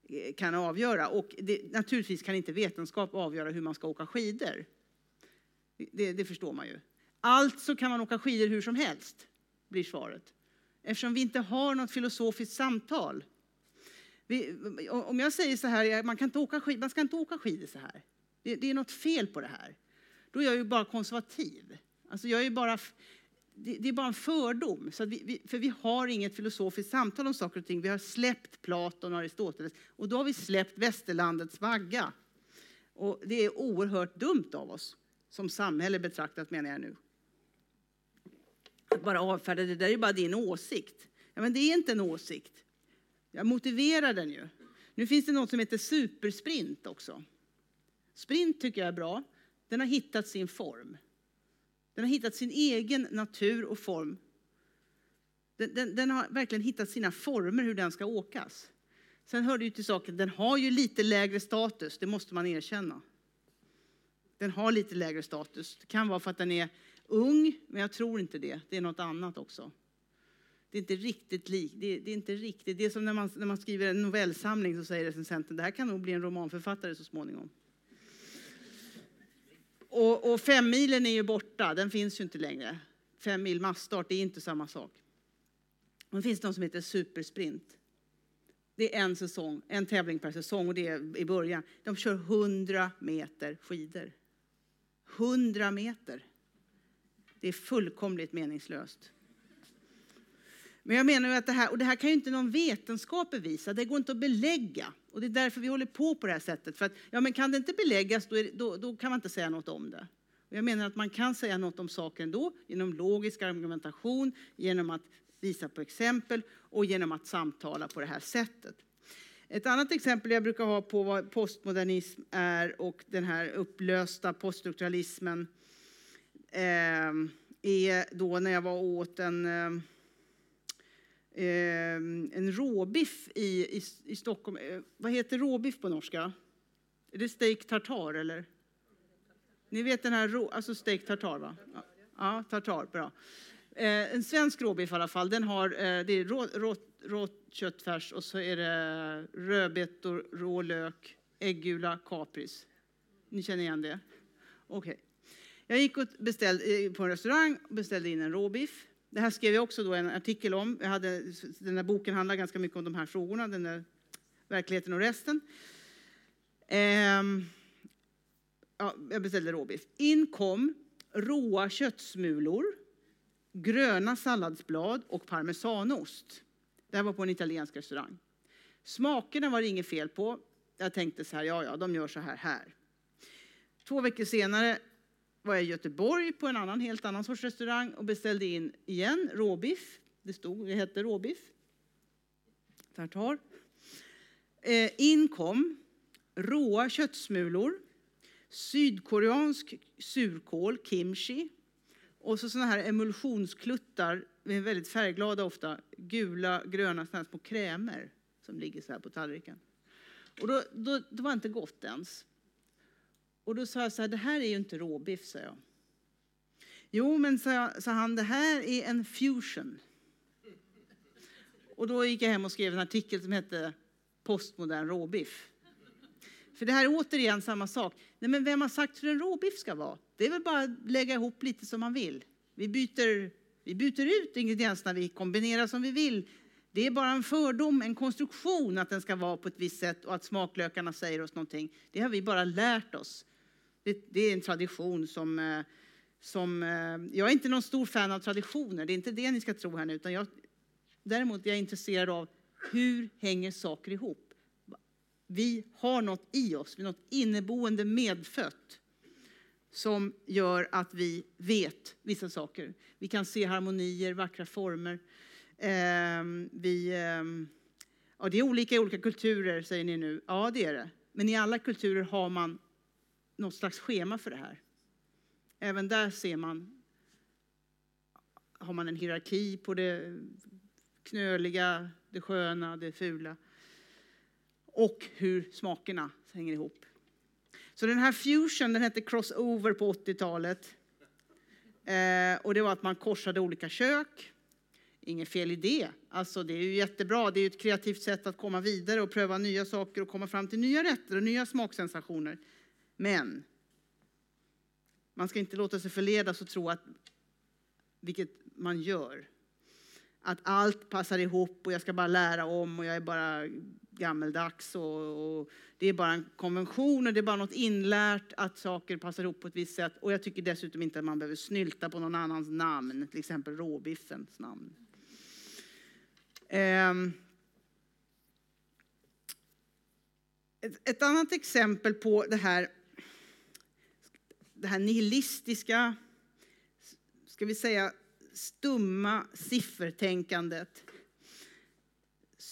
[SPEAKER 2] eh, kan avgöra. Och det, naturligtvis kan inte vetenskap avgöra hur man ska åka skidor. Det, det förstår man ju. Alltså kan man åka skidor hur som helst, blir svaret. Eftersom vi inte har något filosofiskt samtal. Vi, om jag säger så här, man, kan inte åka skid, man ska inte åka skidor så här. Det, det är något fel på det här. Då är jag ju bara konservativ. Alltså jag är bara det, det, är bara en fördom. Så vi, vi, för vi har inget filosofiskt samtal om saker och ting. Vi har släppt Platon och Aristoteles och då har vi släppt västerlandets vagga. Och det är oerhört dumt av oss, som samhälle betraktat menar jag nu. Att bara avfärda det där är ju bara din åsikt. Ja, men det är inte en åsikt. Jag motiverar den ju. Nu finns det något som heter supersprint också. Sprint tycker jag är bra. Den har hittat sin form. Den har hittat sin egen natur och form. Den, den, den, har verkligen hittat sina former hur den ska åkas. Sen hör det ju till saken, den har ju lite lägre status, det måste man erkänna. Den har lite lägre status. Det kan vara för att den är ung, men jag tror inte det. Det är något annat också. Det är inte riktigt likt. Det, det, är inte riktigt. Det är som när man, när man skriver en novellsamling så säger recensenten, det här kan nog bli en romanförfattare så småningom. Och, och femmilen är ju borta, den finns ju inte längre. Fem mil massstart, det är inte samma sak. Det finns något som heter supersprint. Det är en säsong, en tävling per säsong och det är i början. De kör 100 meter skidor. 100 meter. Det är fullkomligt meningslöst. Men jag menar att det här, och det här kan ju inte någon vetenskap bevisa, det går inte att belägga. Och det är därför vi håller på på det här sättet. För att, ja, men kan det inte beläggas, då, det, då, då, kan man inte säga något om det. Och jag menar att man kan säga något om saken ändå, genom logisk argumentation, genom att visa på exempel och genom att samtala på det här sättet. Ett annat exempel jag brukar ha på vad postmodernism är och den här upplösta poststrukturalismen eh, är då när jag var åt en ehm, eh, en råbiff i, i, i Stockholm. Eh, vad heter råbiff på norska? Är det steak tartar eller? Ni vet den här, rå, alltså steak tartar va? Ja, tartar, bra. Eh, en svensk råbiff i alla fall, den har, eh, det är rå, rå, rå köttfärs och så är det rödbetor, rå lök, äggula, kapris. Ni känner igen det? Okej. Okay. Jag gick och beställde, eh, på en restaurang och beställde in en råbiff. Det här skrev jag också då en artikel om. Jag hade, den här boken handlar ganska mycket om de här frågorna, den där verkligheten och resten. Ehm, ja, jag beställde råbiff. In kom råa köttsmulor, gröna salladsblad och parmesanost. Det här var på en italiensk restaurang. Smakerna var det inget fel på. Jag tänkte så här, ja, ja, de gör så här här. Två veckor senare var jag i Göteborg på en annan, helt annan sorts restaurang och beställde in igen råbiff. Det stod, det hette råbiff. Tartar. Eh, in kom råa köttsmulor, sydkoreansk surkål, kimchi, och så såna här emulsionskluttar, väldigt färgglada ofta, gula, gröna såna små krämer som ligger så här på tallriken. Och då, då, det var inte gott ens. Och då sa jag så här, det här är ju inte råbiff, sa jag. Jo, men sa, sa han, det här är en fusion. Och då gick jag hem och skrev en artikel som hette Postmodern råbiff. För det här är återigen samma sak. Nej, men vem har sagt hur en råbiff ska vara? Det är väl bara att lägga ihop lite som man vill. Vi byter, vi byter ut ingredienserna, vi kombinerar som vi vill. Det är bara en fördom, en konstruktion att den ska vara på ett visst sätt och att smaklökarna säger oss någonting. Det har vi bara lärt oss. Det, det är en tradition som, eh, som... Eh, jag är inte någon stor fan av traditioner, det är inte det ni ska tro här nu. Utan jag, däremot är jag intresserad av hur hänger saker ihop? Vi har något i oss, något inneboende medfött som gör att vi vet vissa saker. Vi kan se harmonier, vackra former. Eh, vi, eh, ja, det är olika i olika kulturer, säger ni nu. Ja, det är det. Men i alla kulturer har man något slags schema för det här. Även där ser man, har man en hierarki på det knöliga, det sköna, det fula. Och hur smakerna hänger ihop. Så den här fusion, den hette crossover på 80-talet. Eh, och det var att man korsade olika kök. Inget fel i det. Alltså det är ju jättebra. Det är ett kreativt sätt att komma vidare och pröva nya saker och komma fram till nya rätter och nya smaksensationer. Men man ska inte låta sig förledas och tro att, vilket man gör, att allt passar ihop och jag ska bara lära om och jag är bara gammeldags och, och, det är bara en konvention och det är bara något inlärt att saker passar ihop på ett visst sätt. Och jag tycker dessutom inte att man behöver snylta på någon annans namn, till exempel råbiffens namn. Um, ett, ett, annat exempel på det här, det här nihilistiska, ska vi säga stumma siffertänkandet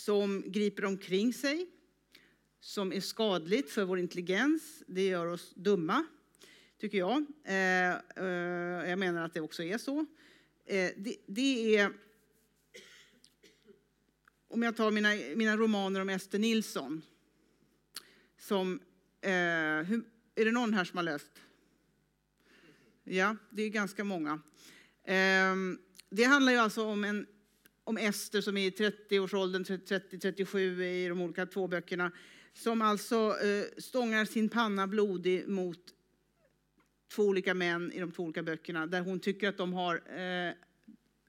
[SPEAKER 2] som griper omkring sig, som är skadligt för vår intelligens. Det gör oss dumma, tycker jag. Eh, eh, jag menar att det också är så. Eh, det, det, är... Om jag tar mina, mina romaner om Ester Nilsson. Som, eh, hur, är det någon här som har läst? Ja, det är ganska många. Eh, det handlar ju alltså om en om Ester som är i 30-årsåldern, 30-37 i de olika två böckerna, som alltså eh, stångar sin panna blodig mot två olika män i de två olika böckerna, där hon tycker att de har eh,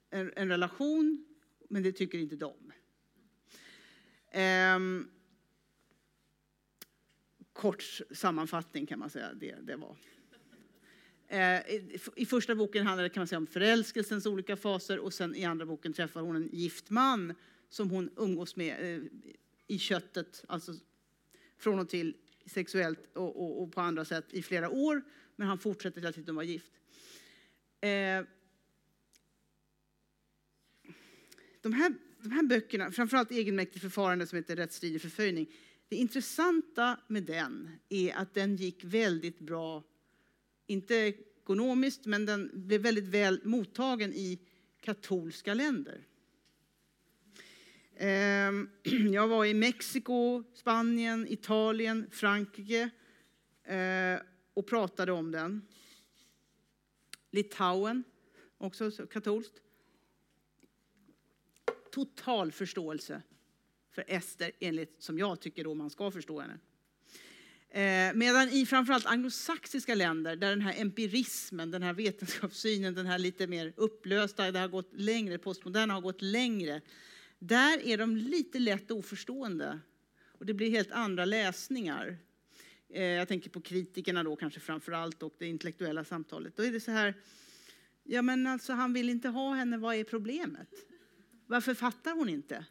[SPEAKER 2] en, en, relation, men det tycker inte de. Eh, kort sammanfattning kan man säga det, det var. Eh, I första boken handlar det kan man säga, om förälskelsens olika faser och sen i andra boken träffar hon en gift man som hon umgås med eh, i köttet, alltså från och till sexuellt och, och, och på andra sätt i flera år. Men han fortsätter hela tiden att vara gift. Eh, de här, de här böckerna, framförallt egenmäktigt förfarande som heter rättsstridig förföljning. Det intressanta med den är att den gick väldigt bra inte ekonomiskt, men den blev väldigt väl mottagen i katolska länder. Ehm, [clears throat] jag var i Mexiko, Spanien, Italien, Frankrike eh, och pratade om den. Litauen, också katolskt. Total förståelse för Ester, enligt som jag tycker då man ska förstå henne. Eh, medan i framförallt anglosaxiska länder där den här empirismen, den här vetenskapssynen, den här lite mer upplösta, det har gått längre, postmoderna har gått längre. Där är de lite lätt oförstående och det blir helt andra läsningar. Eh, jag tänker på kritikerna då kanske framförallt och det intellektuella samtalet. Då är det så här, ja men alltså han vill inte ha henne, vad är problemet? Varför fattar hon inte?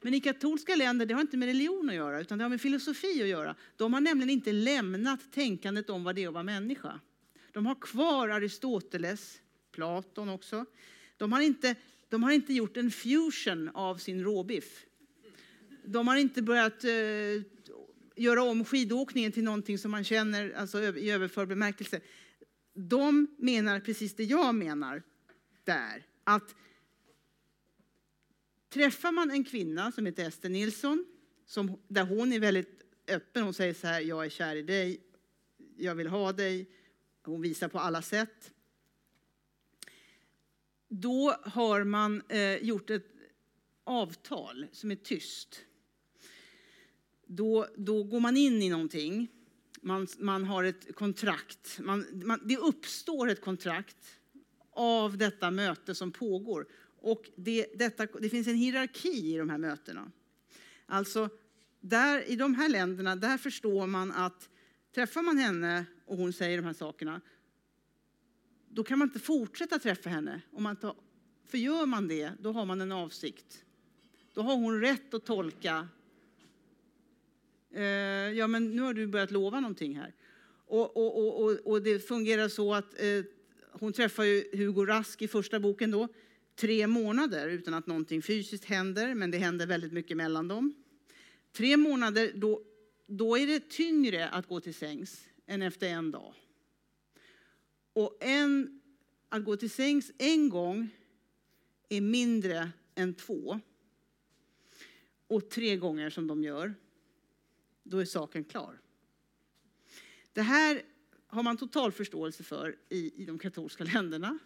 [SPEAKER 2] Men i katolska länder, det har inte med religion att göra, utan det har med filosofi att göra. De har nämligen inte lämnat tänkandet om vad det är att vara människa. De har kvar Aristoteles, Platon också. De har inte, de har inte gjort en fusion av sin råbiff. De har inte börjat eh, göra om skidåkningen till någonting som man känner alltså, i överförd bemärkelse. De menar precis det jag menar där. Att Träffar man en kvinna som heter Ester Nilsson, som, där hon är väldigt öppen, hon säger så här, jag är kär i dig, jag vill ha dig, hon visar på alla sätt. Då har man eh, gjort ett avtal som är tyst. Då, då går man in i någonting, man, man har ett kontrakt, man, man, det uppstår ett kontrakt av detta möte som pågår. Och det, detta, det finns en hierarki i de här mötena. Alltså, där, i de här länderna, där förstår man att träffar man henne och hon säger de här sakerna, då kan man inte fortsätta träffa henne. Om man tar, för gör man det, då har man en avsikt. Då har hon rätt att tolka, eh, ja men nu har du börjat lova någonting här. Och, och, och, och det fungerar så att eh, hon träffar ju Hugo Rask i första boken då tre månader utan att någonting fysiskt händer, men det händer väldigt mycket mellan dem. Tre månader, då, då är det tyngre att gå till sängs än efter en dag. Och en, att gå till sängs en gång är mindre än två. Och tre gånger som de gör, då är saken klar. Det här har man total förståelse för i, i de katolska länderna.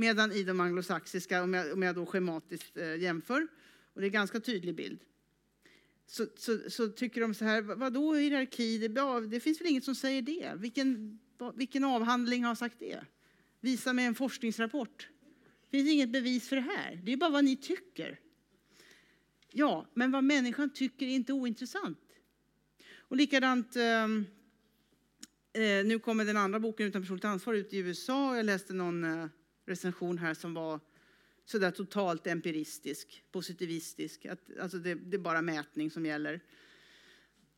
[SPEAKER 2] Medan i de anglosaxiska, om jag, om jag då schematiskt eh, jämför, och det är en ganska tydlig bild, så, så, så tycker de så här, vadå hierarki, det, det finns väl inget som säger det? Vilken, vilken avhandling har sagt det? Visa mig en forskningsrapport. Det finns inget bevis för det här, det är bara vad ni tycker. Ja, men vad människan tycker är inte ointressant. Och likadant, ehm, eh, nu kommer den andra boken utan personligt ansvar ut i USA. Jag läste någon eh, recension här som var sådär totalt empiristisk, positivistisk. Att, alltså det, det, är bara mätning som gäller.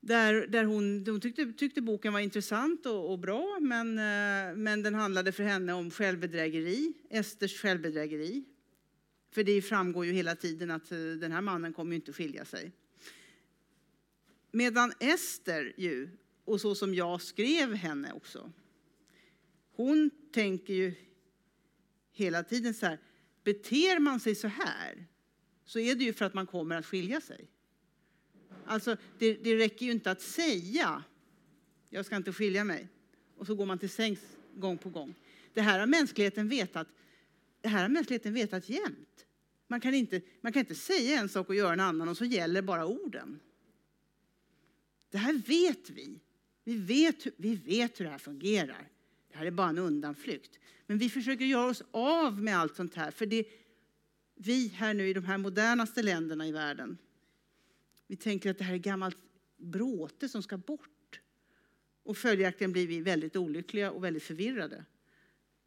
[SPEAKER 2] Där, där hon, hon tyckte, tyckte boken var intressant och, och, bra, men, eh, men den handlade för henne om självbedrägeri, Esters självbedrägeri. För det framgår ju hela tiden att eh, den här mannen kommer ju inte skilja sig. Medan Ester ju, och så som jag skrev henne också, hon tänker ju hela tiden så här, beter man sig så här så är det ju för att man kommer att skilja sig. Alltså, det, det räcker ju inte att säga jag ska inte skilja mig och så går man till sängs gång på gång. Det här har mänskligheten vetat, det här har mänskligheten vetat jämt. Man kan, inte, man kan inte säga en sak och göra en annan och så gäller bara orden. Det här vet vi. Vi vet, vi vet hur det här fungerar. Det här är bara en undanflykt. Men vi försöker göra oss av med allt sånt här. För det, vi här nu i de här modernaste länderna i världen, vi tänker att det här är gammalt bråte som ska bort. Och följaktligen blir vi väldigt olyckliga och väldigt förvirrade.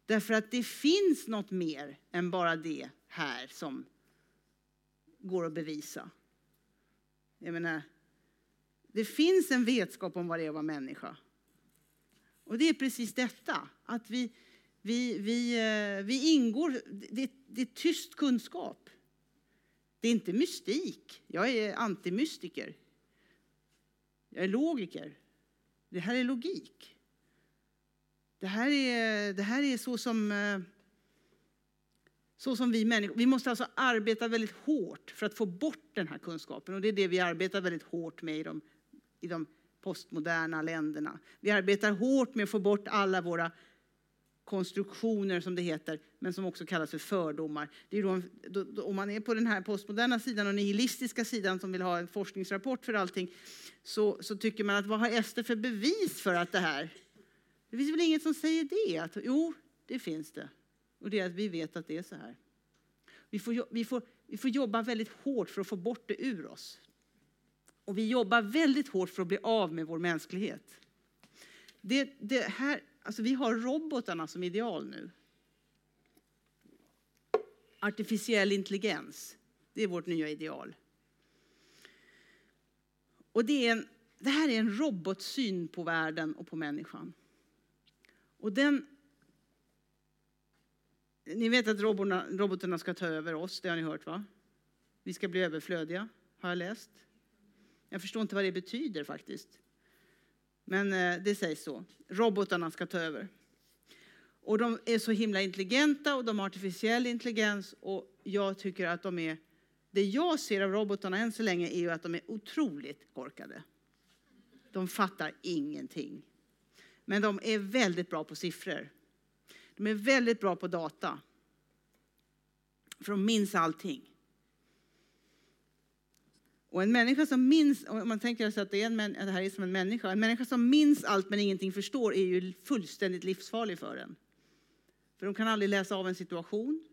[SPEAKER 2] Därför att det finns något mer än bara det här som går att bevisa. Jag menar, det finns en vetskap om vad det är att vara människa. Och det är precis detta, att vi, vi, vi, eh, vi ingår, det, det är tyst kunskap. Det är inte mystik. Jag är antimystiker. Jag är logiker. Det här är logik. Det här är, det här är så som, eh, så som vi människor... Vi måste alltså arbeta väldigt hårt för att få bort den här kunskapen. Och det är det vi arbetar väldigt hårt med i de, i de postmoderna länderna. Vi arbetar hårt med att få bort alla våra konstruktioner som det heter, men som också kallas för fördomar. Det är då, då, då, om man är på den här postmoderna sidan och nihilistiska sidan som vill ha en forskningsrapport för allting, så, så tycker man att vad har Ester för bevis för att det här? Det finns väl inget som säger det? Att, jo, det finns det. Och det är att vi vet att det är så här. Vi får, vi, får, vi får jobba väldigt hårt för att få bort det ur oss. Och vi jobbar väldigt hårt för att bli av med vår mänsklighet. Det, det här, alltså vi har robotarna som ideal nu. Artificiell intelligens, det är vårt nya ideal. Och det, är en, det här är en robotsyn på världen och på människan. Och den, ni vet att robotarna, robotarna ska ta över oss, det har ni hört va? Vi ska bli överflödiga, har jag läst. Jag förstår inte vad det betyder faktiskt. Men eh, det sägs så. Robotarna ska ta över. Och de är så himla intelligenta och de har artificiell intelligens och jag tycker att de är det jag ser av robotarna än så länge är ju att de är otroligt korkade. De fattar ingenting. Men de är väldigt bra på siffror. De är väldigt bra på data. För de minns allting. Och en människa som minns, om man tänker sig att det, är en, det här är som en människa, en människa som minns allt men ingenting förstår är ju fullständigt livsfarlig för en. För de kan aldrig läsa av en situation.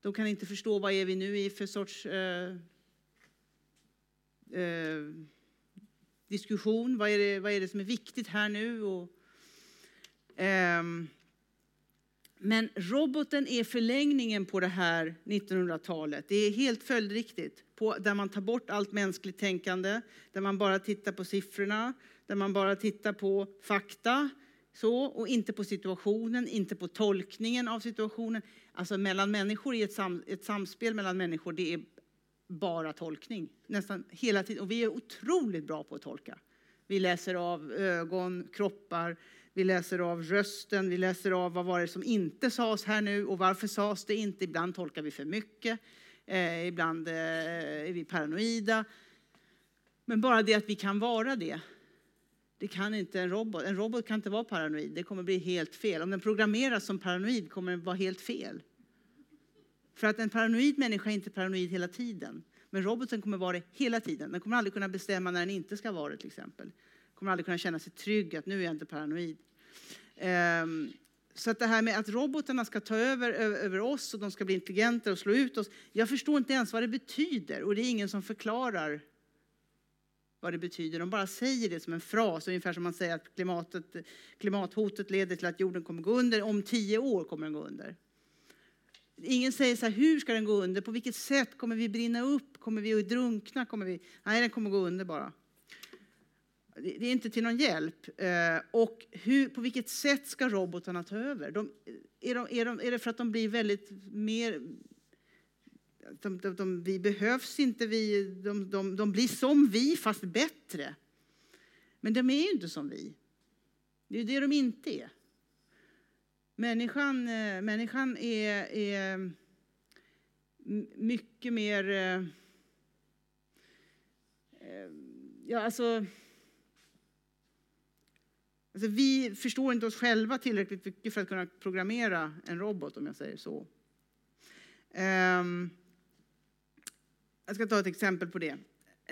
[SPEAKER 2] De kan inte förstå vad är vi nu i för sorts eh, eh, diskussion. Vad är, det, vad är det som är viktigt här nu? Och, eh, men roboten är förlängningen på det här 1900-talet. Det är helt följdriktigt. På, där man tar bort allt mänskligt tänkande, där man bara tittar på siffrorna, där man bara tittar på fakta. Så, och inte på situationen, inte på tolkningen av situationen. Alltså mellan människor, i ett, sam, ett samspel mellan människor, det är bara tolkning. Nästan hela tiden. Och vi är otroligt bra på att tolka. Vi läser av ögon, kroppar, vi läser av rösten, vi läser av vad var det som inte sades här nu och varför sades det inte. Ibland tolkar vi för mycket, eh, ibland eh, är vi paranoida. Men bara det att vi kan vara det, det kan inte en robot. En robot kan inte vara paranoid, det kommer bli helt fel. Om den programmeras som paranoid kommer den vara helt fel. För att en paranoid människa är inte paranoid hela tiden. Men roboten kommer vara det hela tiden. Den kommer aldrig kunna bestämma när den inte ska vara det till exempel kommer aldrig kunna känna sig trygg att nu är jag inte paranoid. Um, så att det här med att robotarna ska ta över, över oss och de ska bli intelligenta och slå ut oss. Jag förstår inte ens vad det betyder och det är ingen som förklarar vad det betyder. De bara säger det som en fras, ungefär som man säger att klimatet, klimathotet leder till att jorden kommer gå under. Om tio år kommer den gå under. Ingen säger så här, hur ska den gå under? På vilket sätt? Kommer vi brinna upp? Kommer vi att drunkna? Kommer vi... Nej, den kommer gå under bara. Det är inte till någon hjälp. Eh, och hur, på vilket sätt ska robotarna ta över? De, är, de, är, de, är det för att de blir väldigt mer... De, de, vi behövs inte, vi, de, de, blir som vi fast bättre. Men de är ju inte som vi. Det är det de inte är. Människan, eh, människan är, är mycket mer... Eh, ja, alltså Alltså, vi förstår inte oss själva tillräckligt mycket för att kunna programmera en robot, om jag säger så. Um, jag ska ta ett exempel på det.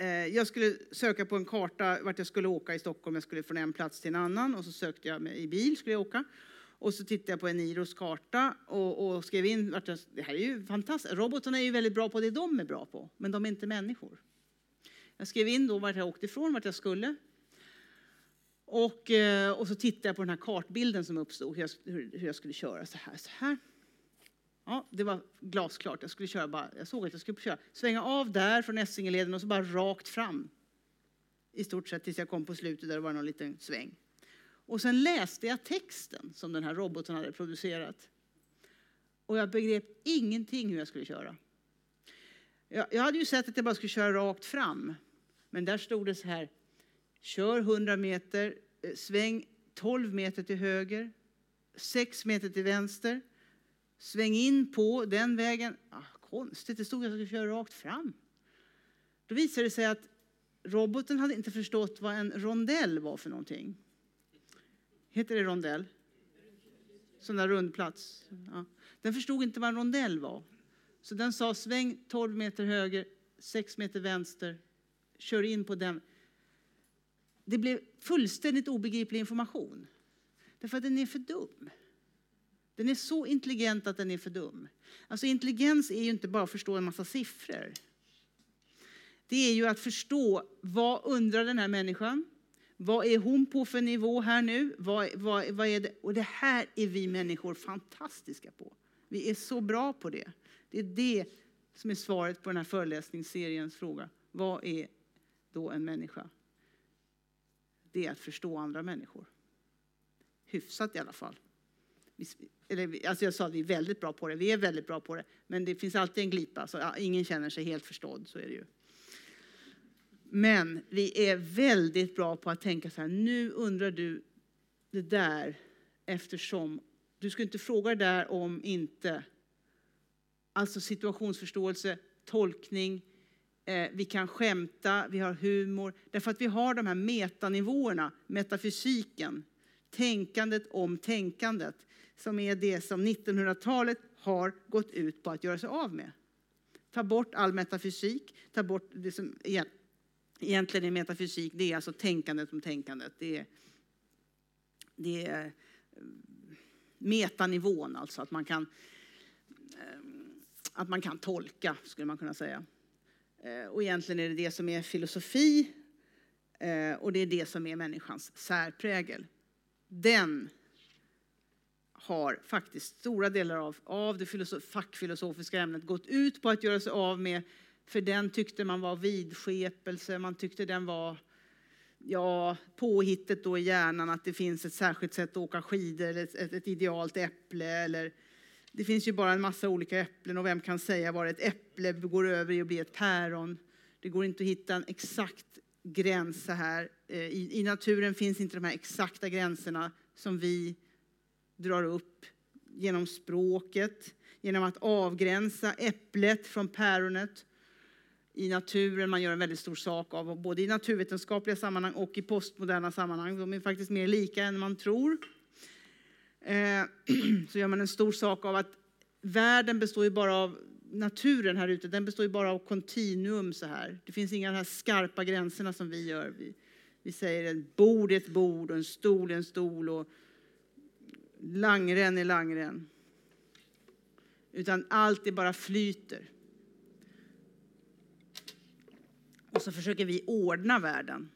[SPEAKER 2] Uh, jag skulle söka på en karta vart jag skulle åka i Stockholm. Jag skulle från en plats till en annan och så sökte jag med, i bil. skulle jag åka. Och så tittade jag på Eniros karta och, och skrev in vart jag, det här är ju fantastiskt. Robotarna är ju väldigt bra på det de är bra på, men de är inte människor. Jag skrev in då vart jag åkte ifrån, vart jag skulle. Och, eh, och så tittade jag på den här kartbilden som uppstod, hur jag, hur jag skulle köra så här. Så här. Ja, det var glasklart. Jag, skulle köra bara, jag såg att jag skulle köra, svänga av där från Essingeleden och så bara rakt fram. I stort sett tills jag kom på slutet där det var någon liten sväng. Och sen läste jag texten som den här roboten hade producerat. Och jag begrep ingenting hur jag skulle köra. Jag, jag hade ju sett att jag bara skulle köra rakt fram. Men där stod det så här, Kör 100 meter, eh, sväng 12 meter till höger, 6 meter till vänster. Sväng in på den vägen. Ah, konstigt, det stod att jag skulle köra rakt fram. Då visade det sig att roboten hade inte förstått vad en rondell var för någonting. Heter det rondell? Sån där rundplats. Ja. Den förstod inte vad en rondell var. Så den sa sväng 12 meter höger, 6 meter vänster, kör in på den. Det blev fullständigt obegriplig information. Därför att den är för dum. Den är så intelligent att den är för dum. Alltså intelligens är ju inte bara att förstå en massa siffror. Det är ju att förstå vad undrar den här människan? Vad är hon på för nivå här nu? Vad, vad, vad är det? Och det här är vi människor fantastiska på. Vi är så bra på det. Det är det som är svaret på den här föreläsningsseriens fråga. Vad är då en människa? Det är att förstå andra människor. Hyfsat i alla fall. Eller, alltså jag sa att vi är väldigt bra på det. Vi är väldigt bra på det. Men det finns alltid en glipa. Så ingen känner sig helt förstådd. Så är det ju. Men vi är väldigt bra på att tänka så här, nu undrar du det där eftersom du ska inte fråga det där om inte. Alltså situationsförståelse, tolkning, Eh, vi kan skämta, vi har humor. Därför att vi har de här metanivåerna, metafysiken, tänkandet om tänkandet, som är det som 1900-talet har gått ut på att göra sig av med. Ta bort all metafysik, ta bort det som egentligen är metafysik, det är alltså tänkandet om tänkandet. Det är, det är eh, metanivån, alltså att man kan eh, att man kan tolka, skulle man kunna säga. Eh, och egentligen är det det som är filosofi eh, och det är det som är människans särprägel. Den har faktiskt stora delar av, av det fackfilosofiska ämnet gått ut på att göra sig av med för den tyckte man var vidskepelse, man tyckte den var ja, påhittet då i hjärnan att det finns ett särskilt sätt att åka skidor, eller ett, ett, ett idealt äpple. Eller, det finns ju bara en massa olika äpplen och vem kan säga var ett äpple går över i att bli ett päron. Det går inte att hitta en exakt gräns här. Eh, I, I naturen finns inte de här exakta gränserna som vi drar upp genom språket, genom att avgränsa äpplet från päronet i naturen. Man gör en väldigt stor sak av, både i naturvetenskapliga sammanhang och i postmoderna sammanhang. De är faktiskt mer lika än man tror. Eh, [clears throat] så gör man en stor sak av att världen består ju bara av naturen här ute, den består ju bara av kontinuum så här. Det finns inga de här skarpa gränserna som vi gör. Vi, vi säger ett bord är ett bord och en stol är en stol och langren är langren. Utan allt är bara flyter. Och så försöker vi ordna världen.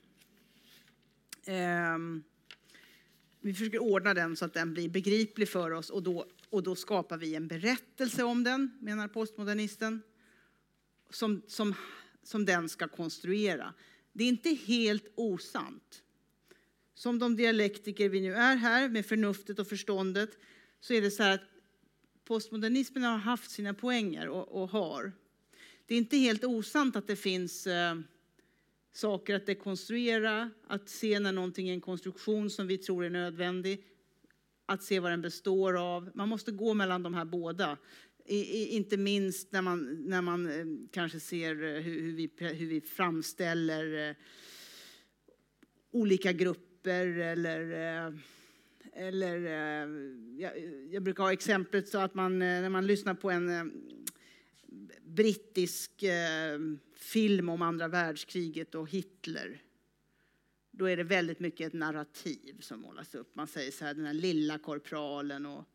[SPEAKER 2] Ehm, vi försöker ordna den så att den blir begriplig för oss och då, och då skapar vi en berättelse om den, menar postmodernisten, som, som, som den ska konstruera. Det är inte helt osant. Som de dialektiker vi nu är här, med förnuftet och förståndet, så är det så här att postmodernismen har haft sina poänger och, och har. Det är inte helt osant att det finns eh, saker att dekonstruera, att se när någonting är en konstruktion som vi tror är nödvändig, att se vad den består av. Man måste gå mellan de här båda. I, i, inte minst när man, när man eh, kanske ser eh, hur, hur, vi, hur vi framställer eh, olika grupper eller eh, eller, eh, jag, jag, brukar ha exemplet så att man, eh, när man lyssnar på en brittisk film om andra världskriget och Hitler. Då är det väldigt mycket ett narrativ som målas upp. Man säger så här, den här lilla korpralen och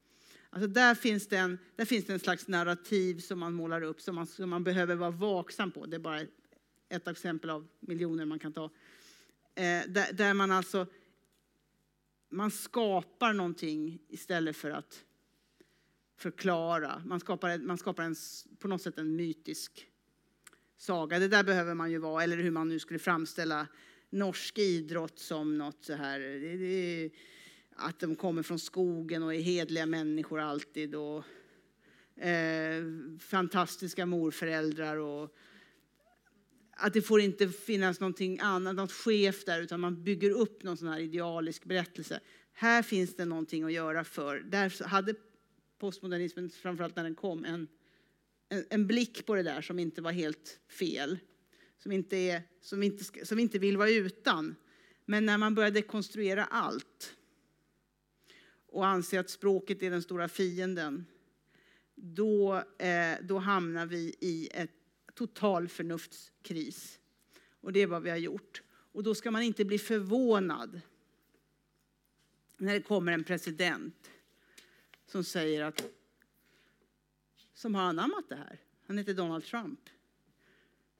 [SPEAKER 2] Alltså där, finns det en, där finns det en slags narrativ som man målar upp som man, som man behöver vara vaksam på. Det är bara ett exempel av miljoner man kan ta. Eh, där, där, man alltså man skapar någonting istället för att förklara. Man skapar, man skapar en, på något sätt en mytisk saga. Det där behöver man ju vara, eller hur man nu skulle framställa norsk idrott som något så här. Det, det, att de kommer från skogen och är hedliga människor alltid. Och, eh, fantastiska morföräldrar. Och, att det får inte finnas någonting annat, något skevt där, utan man bygger upp någon sån här idealisk berättelse. Här finns det någonting att göra för. Där hade postmodernismen, framförallt när den kom, en, en, en, blick på det där som inte var helt fel. Som inte, är, som, inte, som inte vill vara utan. Men när man börjar dekonstruera allt och anser att språket är den stora fienden, då, eh, då hamnar vi i ett total förnuftskris. Och det är vad vi har gjort. Och då ska man inte bli förvånad när det kommer en president som säger att som har anammat det här. Han heter Donald Trump.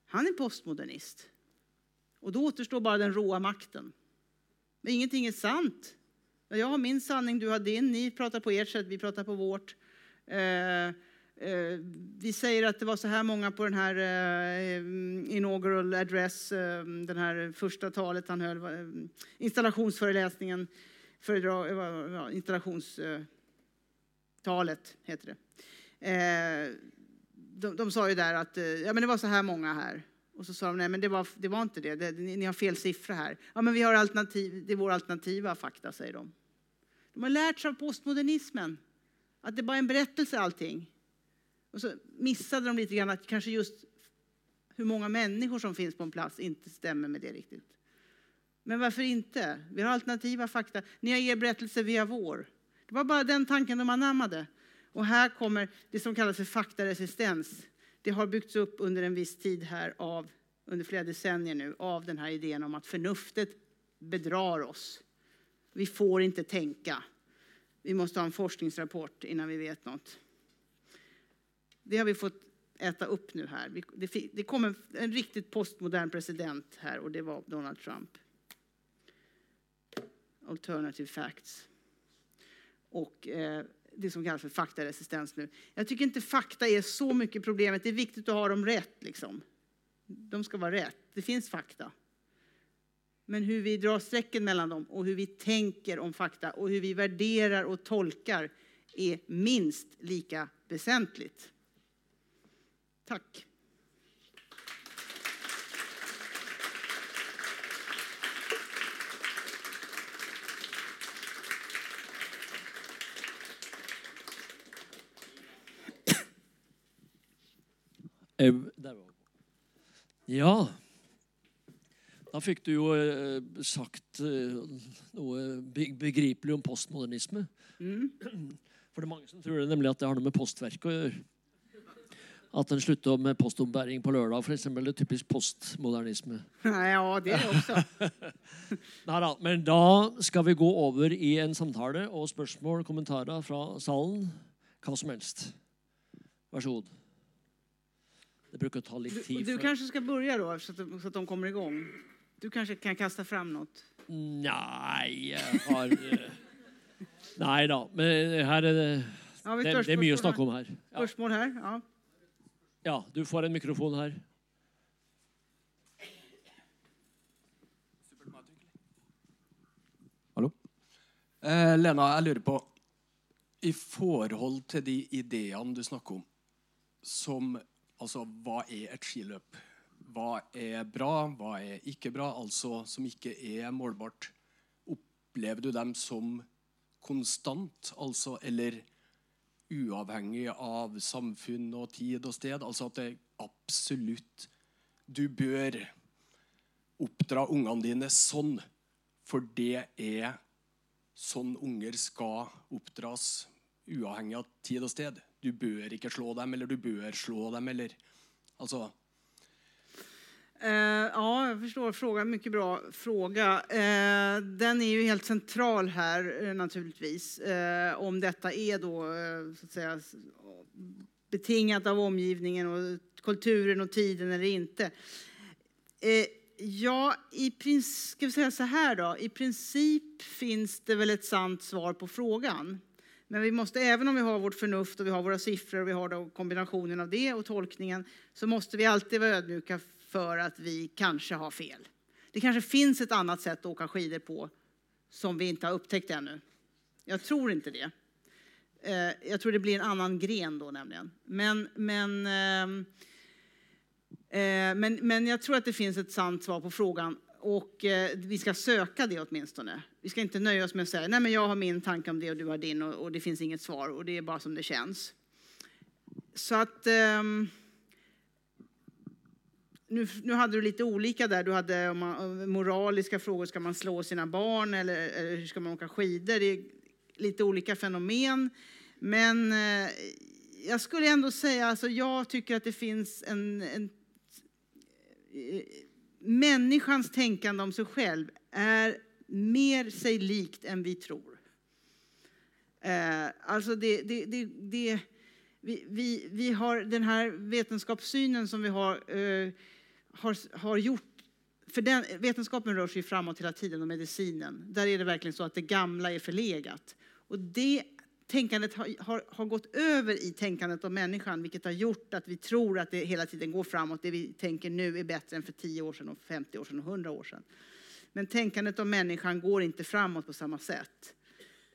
[SPEAKER 2] Han är postmodernist. Och då återstår bara den råa makten. Men ingenting är sant. Jag har min sanning, du har din. Ni pratar på ert sätt, vi pratar på vårt. Eh, eh, vi säger att det var så här många på den här eh, inaugural address, eh, den här första talet han höll, eh, installationsföreläsningen, föredrag, eh, installationstalet heter det. Eh, de, de, sa ju där att eh, ja, men det var så här många här. Och så sa de, nej men det var, det var inte det, det ni, ni, har fel siffra här. Ja men vi har alternativ, det är vår alternativa fakta, säger de. De har lärt sig av postmodernismen, att det bara är en berättelse allting. Och så missade de lite grann att kanske just hur många människor som finns på en plats inte stämmer med det riktigt. Men varför inte? Vi har alternativa fakta. Ni har er berättelse, vi har vår. Det var bara den tanken de anammade. Och här kommer det som kallas för faktaresistens. Det har byggts upp under en viss tid här, av, under flera decennier nu, av den här idén om att förnuftet bedrar oss. Vi får inte tänka. Vi måste ha en forskningsrapport innan vi vet något. Det har vi fått äta upp nu här. Det kom en riktigt postmodern president här och det var Donald Trump. Alternative facts. Och eh, det som kallas för faktaresistens nu. Jag tycker inte fakta är så mycket problemet. Det är viktigt att ha dem rätt. Liksom. De ska vara rätt. Det finns fakta. Men hur vi drar strecken mellan dem och hur vi tänker om fakta och hur vi värderar och tolkar är minst lika väsentligt. Tack.
[SPEAKER 1] Ja. Da fikk du jo eh, sagt eh, noe begripelig om postmodernisme. Mm. [clears throat] For det er mange som tror det, nemlig at det har noe med postverket å gjøre. At en slutter med postombæring på lørdag, f.eks. Det er typisk postmodernisme.
[SPEAKER 2] Ja, det er også.
[SPEAKER 1] Nei da. Men da skal vi gå over i en samtale og spørsmål, kommentarer fra salen. Hva som helst. Vær så god. Det brukar ta lite tid.
[SPEAKER 2] Du, du kanske ska börja då, så att, så att de kommer igång? Du kanske kan kasta fram något?
[SPEAKER 1] Nej, jag har... Eh, [laughs] nej då, men här är det... Ja, det, det är mycket att snacka om här.
[SPEAKER 2] Spörsmål ja. här, ja.
[SPEAKER 1] Ja, du får en mikrofon här.
[SPEAKER 3] Hallo? Eh, Lena, jag lurer på I forhold til de ideene du snakker om, som alltså vad är ett skiløp? Vad är bra, Vad är inte bra? Alltså, som inte är målbart. upplever du dem som konstant, alltså, eller uavhengig av samfund och tid och sted? Alltså, att det absolut... Du bör oppdra ungene dine sånn, for det är sånn unger ska oppdras, oavhängigt av tid och sted du bör inte slå dem eller du bör slå dem eller alltså
[SPEAKER 2] Uh, ja, jag förstår frågan. Mycket bra fråga. Uh, den är ju helt central här uh, naturligtvis. om detta är då så att säga, betingat av omgivningen och kulturen och tiden eller inte. ja, i princip, ska vi säga så här då. I princip finns det väl ett sant svar på frågan. Men vi måste, även om vi har vårt förnuft och vi har våra siffror och vi har då kombinationen av det och tolkningen, så måste vi alltid vara ödmjuka för att vi kanske har fel. Det kanske finns ett annat sätt att åka skidor på som vi inte har upptäckt ännu. Jag tror inte det. Eh, jag tror det blir en annan gren då nämligen. Men, men, ehm, eh, men, men jag tror att det finns ett sant svar på frågan och eh, vi ska söka det åtminstone. Vi ska inte nöja oss med att säga nej men jag har min tanke om det och du har din och, och det finns inget svar och det är bara som det känns. Så att um, nu, nu hade du lite olika där. Du hade om man, moraliska frågor, ska man slå sina barn eller, eller hur ska man åka skidor? Det är lite olika fenomen. Men eh, jag skulle ändå säga, alltså jag tycker att det finns en, en eh, människans tänkande om sig själv är mer sig likt än vi tror. Eh, alltså det, det, det, det vi, vi, vi, har den här vetenskapssynen som vi har, eh, har, har gjort för den, vetenskapen rör sig framåt hela tiden och medicinen. Där är det verkligen så att det gamla är förlegat. Och det tänkandet har, har, har, gått över i tänkandet om människan, vilket har gjort att vi tror att det hela tiden går framåt. Det vi tänker nu är bättre än för 10 år sedan, och 50 år sedan och 100 år sedan. Men tänkandet om människan går inte framåt på samma sätt.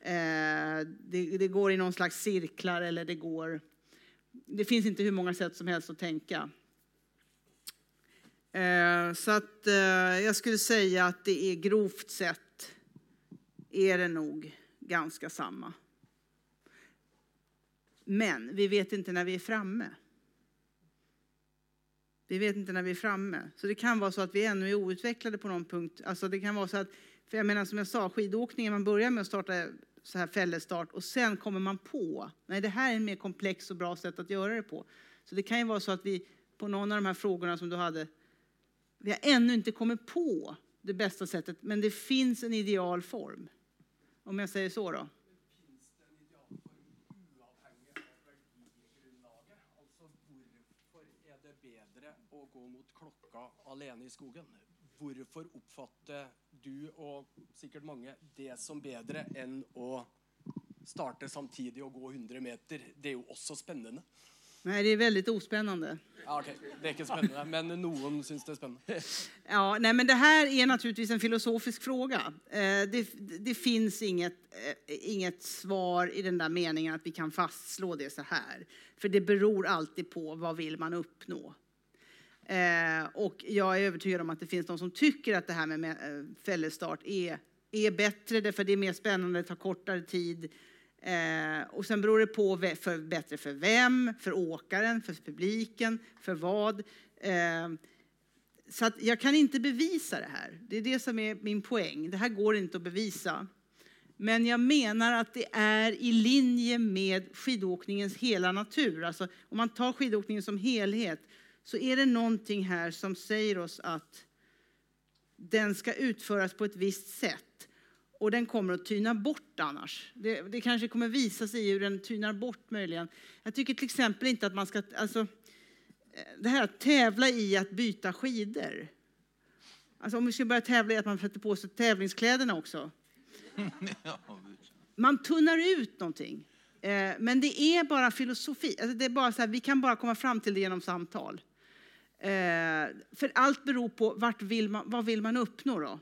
[SPEAKER 2] Eh, det, det, går i någon slags cirklar eller det går... Det finns inte hur många sätt som helst att tänka. Eh, så att eh, jag skulle säga att det är grovt sett är det nog ganska samma. Men vi vet inte när vi är framme. Vi vet inte när vi är framme. Så det kan vara så att vi ännu är outvecklade på någon punkt. Alltså det kan vara så att, för jag menar som jag sa, skidåkningen, man börjar med att starta så här fällestart och sen kommer man på, nej det här är en mer komplex och bra sätt att göra det på. Så det kan ju vara så att vi på någon av de här frågorna som du hade, vi har ännu inte kommit på det bästa sättet, men det finns en ideal form. Om jag säger så då.
[SPEAKER 3] gå klokka alene i skogen. Hvorfor oppfatter du og sikkert mange det som bedre enn å starte samtidig og gå 100 meter? Det är ju också spännande.
[SPEAKER 2] Nej, det är väldigt ospännande.
[SPEAKER 3] Ja, okay. Det är inte spännande, men någon syns det är spännande. [laughs]
[SPEAKER 2] Ja, nej, men det här är naturligtvis en filosofisk fråga. Eh, det, det finns inget, eh, inget svar i den där meningen att vi kan fastslå det så här. För det beror alltid på vad vill man uppnå. Eh, och jag är övertygad om att det finns de som tycker att det här med eh, fällestart är, är bättre, därför det är mer spännande, tar kortare tid. Eh, och sen beror det på för, bättre för vem, för åkaren, för publiken, för vad. Eh, så att jag kan inte bevisa det här. Det är det som är min poäng. Det här går inte att bevisa. Men jag menar att det är i linje med skidåkningens hela natur. Alltså, om man tar skidåkningen som helhet så är det någonting här som säger oss att den ska utföras på ett visst sätt. Och den kommer att tyna bort annars. Det, det kanske kommer visa sig hur den tynar bort möjligen. Jag tycker till exempel inte att man ska, alltså, det här att tävla i att byta skidor. Alltså om vi ska börja tävla i att man sätter på sig tävlingskläderna också. [laughs] Man tunnar ut någonting. Eh, men det är bara filosofi. Alltså det är bara så här, vi kan bara komma fram till det genom samtal. Eh, för allt beror på vart vill man, vad vill man uppnå då?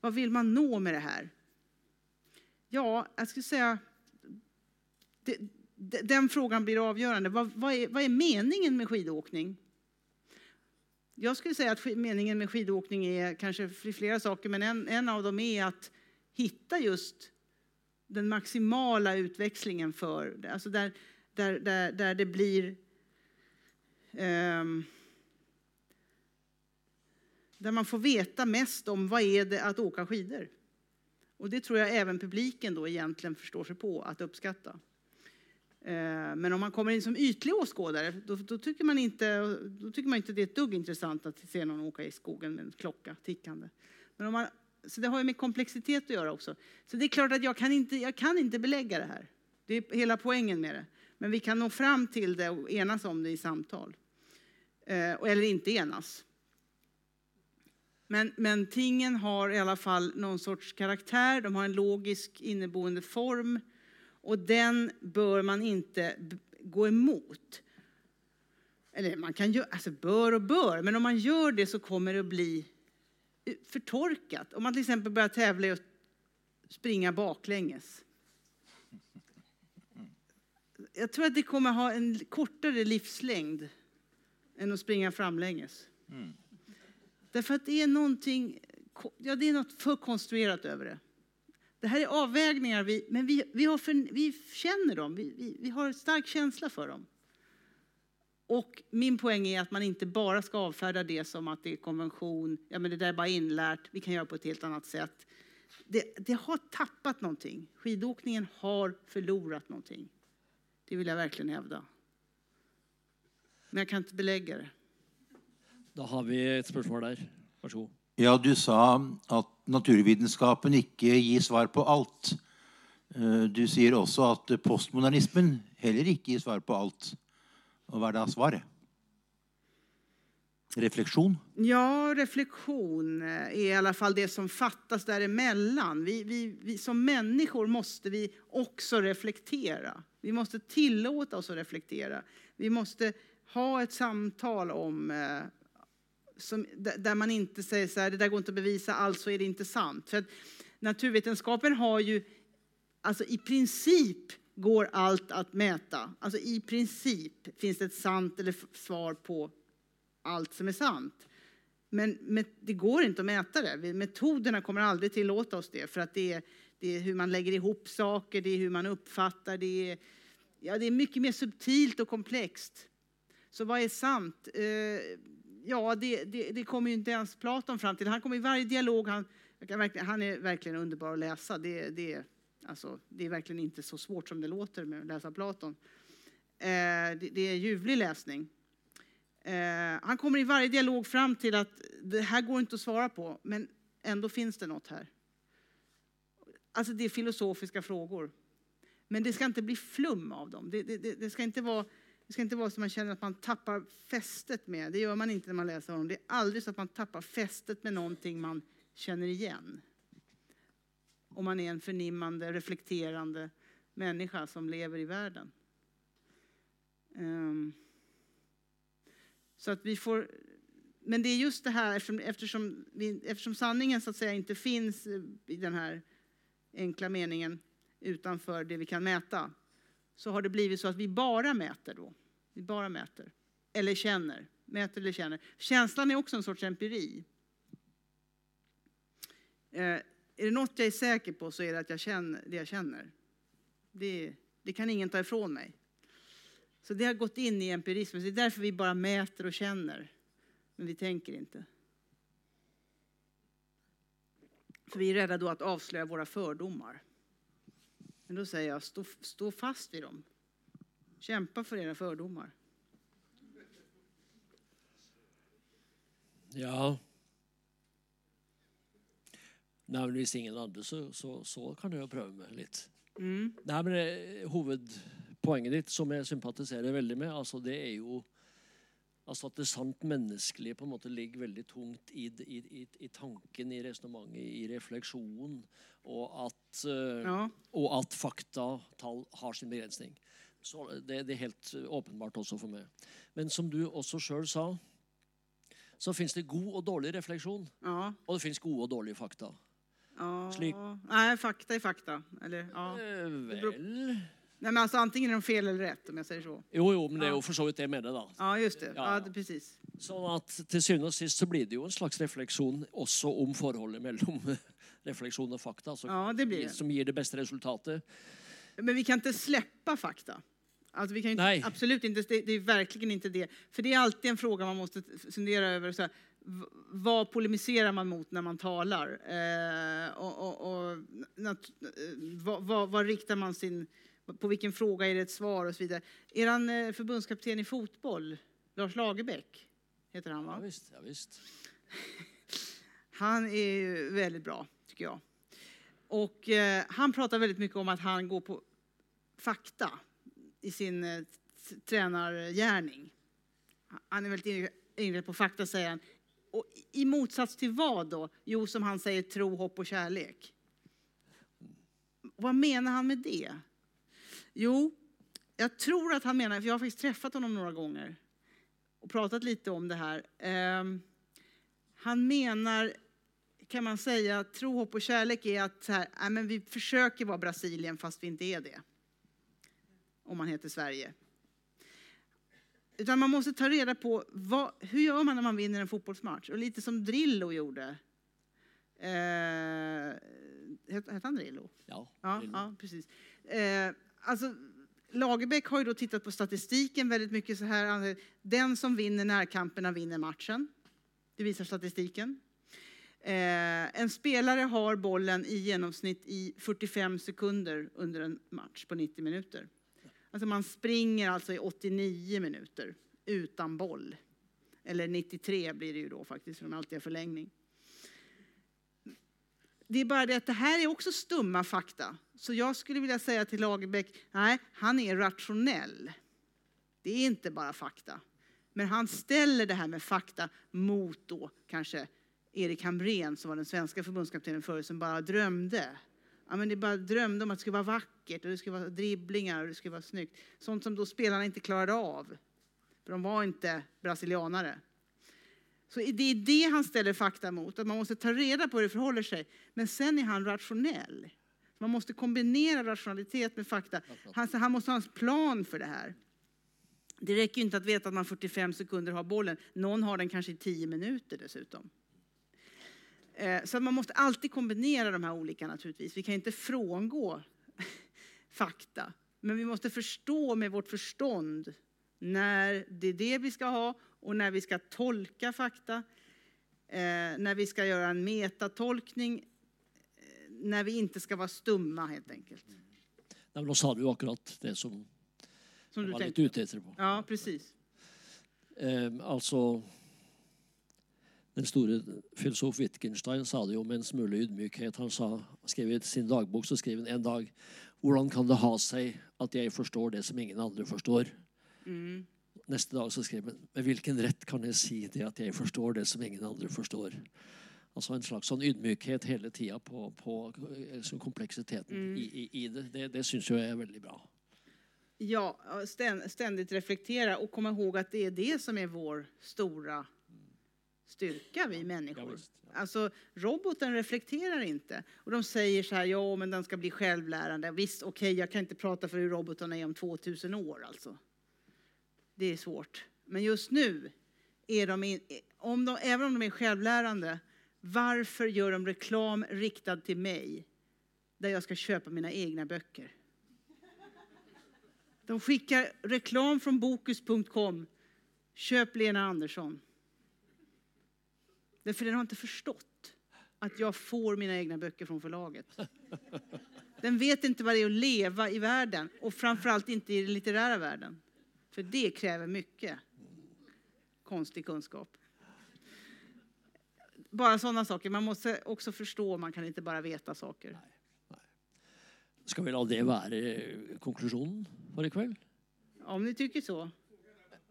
[SPEAKER 2] Vad vill man nå med det här? Ja, jag skulle säga det, den frågan blir avgörande. Vad, vad, är, vad är meningen med skidåkning? Jag skulle säga att meningen med skidåkning är kanske flera saker, men en, en av dem är att hitta just den maximala utväxlingen för, alltså där, där, där, där det blir um, där man får veta mest om vad är det att åka skidor. Och det tror jag även publiken då egentligen förstår sig på att uppskatta. Eh, men om man kommer in som ytlig åskådare, då, då, tycker man inte, då tycker man inte det är ett dugg intressant att se någon åka i skogen med en klocka tickande. Men om man, så det har ju med komplexitet att göra också. Så det är klart att jag kan inte, jag kan inte belägga det här. Det är hela poängen med det. Men vi kan nå fram till det och enas om det i samtal. Eh, eller inte enas. Men, men tingen har i alla fall någon sorts karaktär, de har en logisk inneboende form och den bör man inte gå emot. Eller man kan göra, alltså bör och bör, men om man gör det så kommer det att bli eh, förtorkat. Om man till exempel börjar tävla i att springa baklänges. Jag tror att det kommer ha en kortare livslängd än att springa framlänges. Mm. Därför att det är någonting, ja det är något för konstruerat över det. Det här är avvägningar, vi, men vi, vi, har för, vi känner dem, vi, vi, vi har stark känsla för dem. Och min poäng är att man inte bara ska avfärda det som att det är konvention, ja men det där är bara inlärt, vi kan göra på ett helt annat sätt. det, det har tappat någonting. Skidåkningen har förlorat någonting. Det vill jag verkligen hävda. Men jag kan inte belägga det.
[SPEAKER 1] Da har vi et spørsmål der. Vær så god.
[SPEAKER 4] Ja, du sa at naturvitenskapen ikke gir svar på alt. Eh, Du sier også at postmodernismen heller ikke gir svar på alt. Og hva er da svaret? Refleksjon?
[SPEAKER 2] Ja, reflektion är i alla fall det som fattas däremellan. Vi, vi, vi, som människor måste vi också reflektera. Vi måste tillåta oss att reflektera. Vi måste ha ett samtal om eh, som, där man inte säger så här, det där går inte att bevisa, alltså är det inte sant. För att naturvetenskapen har ju, alltså i princip går allt att mäta. Alltså i princip finns det ett sant eller svar på allt som är sant. Men, men det går inte att mäta det. Metoderna kommer aldrig tillåta oss det. För att det är, det är hur man lägger ihop saker, det är hur man uppfattar, det är, ja, det är mycket mer subtilt och komplext. Så vad är sant? Eh, Ja, det, det, det kommer ju inte ens Platon fram till. Han kommer i varje dialog, han, han är verkligen underbar att läsa. Det, det, alltså, det är verkligen inte så svårt som det låter med att läsa Platon. Eh, det, det är ljuvlig läsning. Eh, han kommer i varje dialog fram till att det här går inte att svara på, men ändå finns det något här. Alltså det är filosofiska frågor. Men det ska inte bli flum av dem. Det, det, det, det, ska inte vara, det ska inte vara så att man känner att man tappar fästet med. Det gör man inte när man läser honom. Det är aldrig så att man tappar fästet med någonting man känner igen. Om man är en förnimmande, reflekterande människa som lever i världen. Ehm, så att vi får, men det är just det här, eftersom, eftersom, vi, eftersom sanningen så att säga inte finns i den här enkla meningen utanför det vi kan mäta, så har det blivit så att vi bara mäter då. Vi bara mäter. Eller känner. Mäter eller känner. Känslan är också en sorts empiri. Eh, är det något jag är säker på så är det att jag känner det jag känner. Det, det kan ingen ta ifrån mig. Så det har gått in i empirismen. Det är därför vi bara mäter och känner. Men vi tänker inte. För vi är rädda då att avslöja våra fördomar. Men då säger jag, stå, stå fast vid dem. Kämpa för era fördomar.
[SPEAKER 1] Ja. Nei, men Hvis ingen andre, så, så, så kan jeg jo prøve meg litt.
[SPEAKER 2] Mm.
[SPEAKER 1] Nei, men eh, Hovedpoenget ditt, som jeg sympatiserer veldig med, altså det er jo altså at det sant menneskelige på en måte ligger veldig tungt i, i, i, i tanken, i resonnementet, i refleksjonen. Og at, eh,
[SPEAKER 2] Ja.
[SPEAKER 1] og at faktatall har sin begrensning. Så det, det er helt åpenbart også for meg. Men som du også sjøl sa, så fins det god og dårlig refleksjon.
[SPEAKER 2] Ja.
[SPEAKER 1] Og det fins gode og dårlige fakta.
[SPEAKER 2] ja.
[SPEAKER 1] Slik.
[SPEAKER 2] Nej, fakta är fakta. Eller, ja.
[SPEAKER 1] Eh, vel
[SPEAKER 2] Nej, men alltså, antingen är de fel eller rätt, om jag säger så.
[SPEAKER 1] Jo, jo, men det for så vidt det jeg mener, da.
[SPEAKER 2] Ja, just det.
[SPEAKER 1] Ja.
[SPEAKER 2] Ja, precis.
[SPEAKER 1] Sånn at til syvende og sist så blir det jo en slags refleksjon også om forholdet mellom [laughs] refleksjon og fakta, altså,
[SPEAKER 2] Ja, det blir det.
[SPEAKER 1] som gir det beste resultatet.
[SPEAKER 2] Men vi kan inte släppa fakta. Alltså vi kan ju inte,
[SPEAKER 1] Nej.
[SPEAKER 2] absolut inte, det, det är verkligen inte det. För det är alltid en fråga man måste fundera över. Så här, vad polemiserar man mot när man talar? Eh, och och, och nat, eh, vad, vad, vad riktar man sin... På vilken fråga är det ett svar och så vidare. Er eh, förbundskapten i fotboll, Lars Lagerbäck, heter han va?
[SPEAKER 1] Ja visst. ja visst. [laughs]
[SPEAKER 2] Han är väldigt bra, tycker jag. Och eh, han pratar väldigt mycket om att han går på fakta i sin eh, tränargärning. Han är väldigt inne på fakta, säger han. Och i motsats till vad då? Jo, som han säger, tro, hopp och kärlek. Vad menar han med det? Jo, jag tror att han menar, för jag har faktiskt träffat honom några gånger och pratat lite om det här. Ehm, han menar, kan man säga, tro, hopp och kärlek är att så här, nej, men vi försöker vara Brasilien fast vi inte är det. Om man heter Sverige. Utan man måste ta reda på vad, hur gör man när man vinner en fotbollsmatch. Och lite som Drillo gjorde. Eh, hette han Drillo?
[SPEAKER 1] Ja.
[SPEAKER 2] Ja,
[SPEAKER 1] Lille.
[SPEAKER 2] ja precis. Eh, alltså, Lagerbäck har ju då tittat på statistiken väldigt mycket så här. Den som vinner närkamperna vinner matchen. Det visar statistiken. Eh, en spelare har bollen i genomsnitt i 45 sekunder under en match på 90 minuter. Alltså man springer alltså i 89 minuter utan boll. Eller 93 blir det ju då faktiskt, för de alltid har förlängning. Det är bara det att det här är också stumma fakta. Så jag skulle vilja säga till Lagerbäck, nej, han är rationell. Det är inte bara fakta. Men han ställer det här med fakta mot då kanske Erik Hamrén som var den svenska förbundskaptenen förut som bara drömde. Ja, men det bara drömde om att det skulle vara vackert och det skulle vara dribblingar och det skulle vara snyggt. Sånt som då spelarna inte klarade av. För de var inte brasilianare. Så det är det han ställer fakta mot, att man måste ta reda på hur det förhåller sig. Men sen är han rationell. Man måste kombinera rationalitet med fakta. Han, han måste ha en plan för det här. Det räcker inte att veta att man 45 sekunder har bollen. Någon har den kanske i 10 minuter dessutom. Eh, så man måste alltid kombinera de här olika naturligtvis. Vi kan inte frångå [laughs] fakta. Men vi måste förstå med vårt förstånd när det är det vi ska ha och när vi ska tolka fakta. Eh, när vi ska göra en metatolkning. Eh, när vi inte ska vara stumma helt enkelt.
[SPEAKER 1] Nej, då sa du akkurat det som,
[SPEAKER 2] Som du
[SPEAKER 1] var
[SPEAKER 2] tänkte.
[SPEAKER 1] lite ute efter. På.
[SPEAKER 2] Ja, precis.
[SPEAKER 1] Eh, altså Den store filosof Wittgenstein sa det jo med en smule ydmykhet. Han sa, skrev i sin dagbok så skrev han en dag Hvordan kan det ha seg at jeg forstår det som ingen andre forstår?
[SPEAKER 2] Mm.
[SPEAKER 1] Neste dag så skrev han Med hvilken rett kan jeg si det at jeg forstår det som ingen andre forstår? Altså en slags sånn ydmykhet hele tida på, på eh, så kompleksiteten i, i, i det. Det, det syns jeg er veldig bra.
[SPEAKER 2] Ja, ständ- ständigt reflektera och komma ihåg att det är det som är vår stora styrka, vi
[SPEAKER 1] Ja,
[SPEAKER 2] människor.
[SPEAKER 1] visst.
[SPEAKER 2] Alltså, roboten reflekterar inte. Och de säger så här, ja men den ska bli självlärande. Visst, okej, jag kan inte prata för hur robotarna är om 2000 år alltså. Det är svårt. Men just nu, är de in, om de, även om de är självlärande, varför gör de reklam riktad till mig? Där jag ska köpa mina egna böcker. De skickar reklam från Bokus.com. Köp Lena Andersson. Därför den har inte förstått att jag får mina egna böcker från förlaget. Den vet inte vad det är att leva i världen och framförallt inte i den litterära världen. För det kräver mycket konstig kunskap. Bara sådana saker. Man måste också förstå, man kan inte bara veta saker.
[SPEAKER 1] Skal vi la det være eh, konklusjonen for i kveld?
[SPEAKER 2] Om ni tycker så.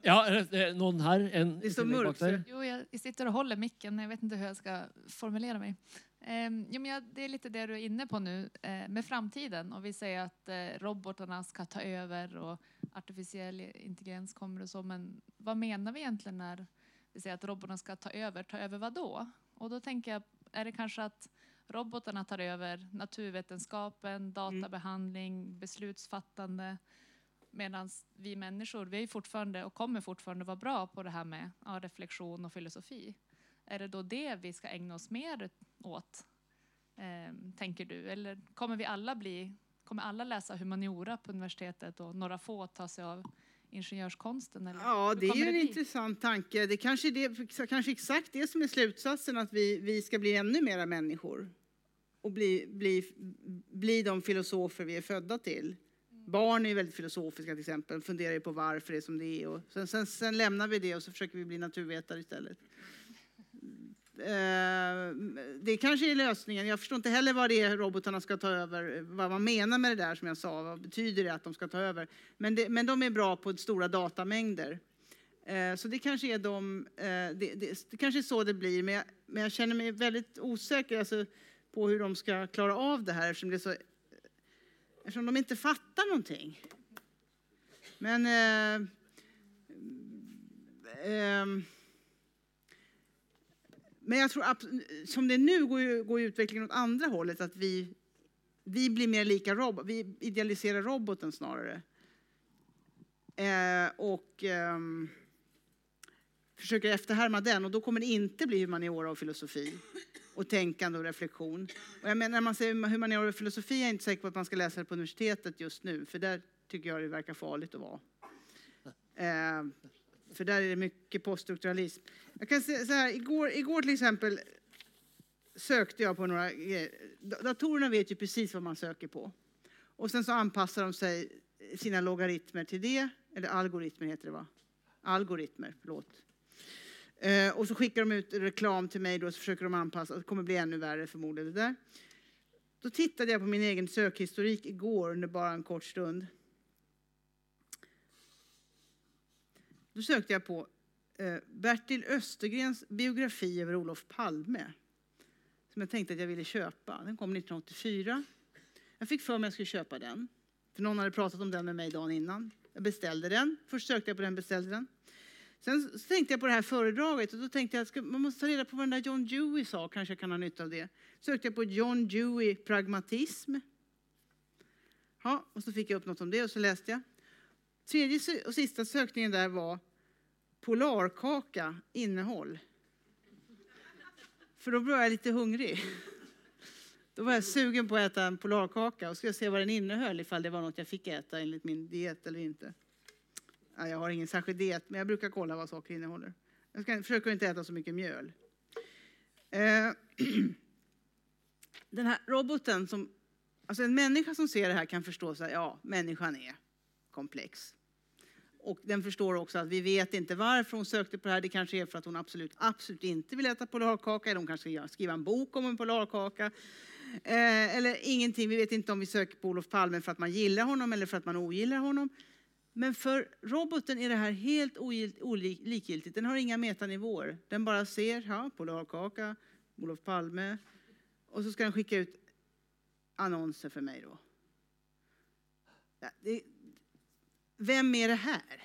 [SPEAKER 1] Ja, det noen her? En
[SPEAKER 2] Det
[SPEAKER 1] tillegg bak
[SPEAKER 2] mörkt, så-
[SPEAKER 5] Jo, jag sitter och håller micken. Jag vet inte hur jag ska formulera mig. Ehm, jo, men jag, det är lite det du är inne på nu eh, med framtiden. Och vi säger att eh, robotarna ska ta över och artificiell intelligens kommer och så. Men vad menar vi egentligen när vi säger att robotarna ska ta över? Ta över vad då? Och då tänker jag, är det kanske att robotarna tar över naturvetenskapen, databehandling, beslutsfattande? Medan vi människor, vi är fortfarande och kommer fortfarande vara bra på det här med ja, reflektion och filosofi. Är det då det vi ska ägna oss mer åt, ehm, tänker du? Eller kommer vi alla bli, kommer alla läsa humaniora på universitetet och några få ta sig av ingenjörskonsten? Eller
[SPEAKER 2] Ja, det är ju en
[SPEAKER 5] bli?
[SPEAKER 2] intressant tanke. Det kanske är det, kanske exakt det som är slutsatsen, att vi, vi ska bli ännu mera människor. Och bli, bli, bli de filosofer vi är födda till. Barn är väldigt filosofiska till exempel, funderar ju på varför det är som det är. Och sen, sen, sen lämnar vi det och så försöker vi bli naturvetare istället. Eh, Det kanske är lösningen. Jag förstår inte heller vad det är robotarna ska ta över, vad man menar med det där som jag sa. Vad betyder det att de ska ta över? Men, det, men de är bra på stora datamängder. Eh, Så det kanske är de, eh, det, det, det kanske är så det blir. Men jag, men jag känner mig väldigt osäker alltså, på hur de ska klara av det här eftersom, det är så, eftersom de inte fattar någonting. Men... Eh, eh, men jag tror att som det är nu går, ju, går utvecklingen åt andra hållet. Att vi, vi blir mer lika robot. Vi idealiserar roboten snarare. Eh, och eh, försöker efterhärma den. Och då kommer det inte bli humaniora och filosofi. Och tänkande och reflektion. Och jag menar, när man säger humaniora och filosofi är jag inte säker på att man ska läsa det på universitetet just nu. För där tycker jag det verkar farligt att vara. Eh, för där är det mycket poststrukturalism. Jag kan säga så här, igår, igår till exempel sökte jag på några grejer. Datorerna vet ju precis vad man söker på. Och sen så anpassar de sig sina logaritmer till det. Eller algoritmer heter det va? Algoritmer, förlåt. Eh, och så skickar de ut reklam till mig då, så försöker de anpassa. Det kommer bli ännu värre förmodligen det där. Då tittade jag på min egen sökhistorik igår under bara en kort stund. Då sökte jag på eh, Bertil Östergrens biografi över Olof Palme. Som jag tänkte att jag ville köpa. Den kom 1984. Jag fick för mig att jag skulle köpa den. För någon hade pratat om den med mig dagen innan. Jag beställde den. Först sökte jag på den, beställde den. Sen tänkte jag på det här föredraget och då tänkte jag att man måste ta reda på vad den där John Dewey sa, kanske jag kan ha nytta av det. Sökte jag på John Dewey pragmatism. Ja, och så fick jag upp något om det och så läste jag. Tredje och sista sökningen där var polarkaka innehåll. För då blev jag lite hungrig. Då var jag sugen på att äta en polarkaka och skulle se vad den innehöll ifall det var något jag fick äta enligt min diet eller inte. Ja, jag har ingen särskild diet, men jag brukar kolla vad saker innehåller. Jag ska, försöker inte äta så mycket mjöl. Eh, [clears throat] den här roboten som... Alltså en människa som ser det här kan förstå att ja, människan är komplex. Och den förstår också att vi vet inte varför hon sökte på det här. Det kanske är för att hon absolut, absolut inte vill äta polarkaka. Eller hon kanske ska skriva en bok om en polarkaka. Eh, eller ingenting. Vi vet inte om vi söker på Olof Palme för att man gillar honom eller för att man ogillar honom. Men för roboten är det här helt olikgiltigt. likgiltigt. Den har inga metanivåer. Den bara ser, ja, polarkaka, Olof Palme. Och så ska den skicka ut annonser för mig då. Ja, det, vem är det här?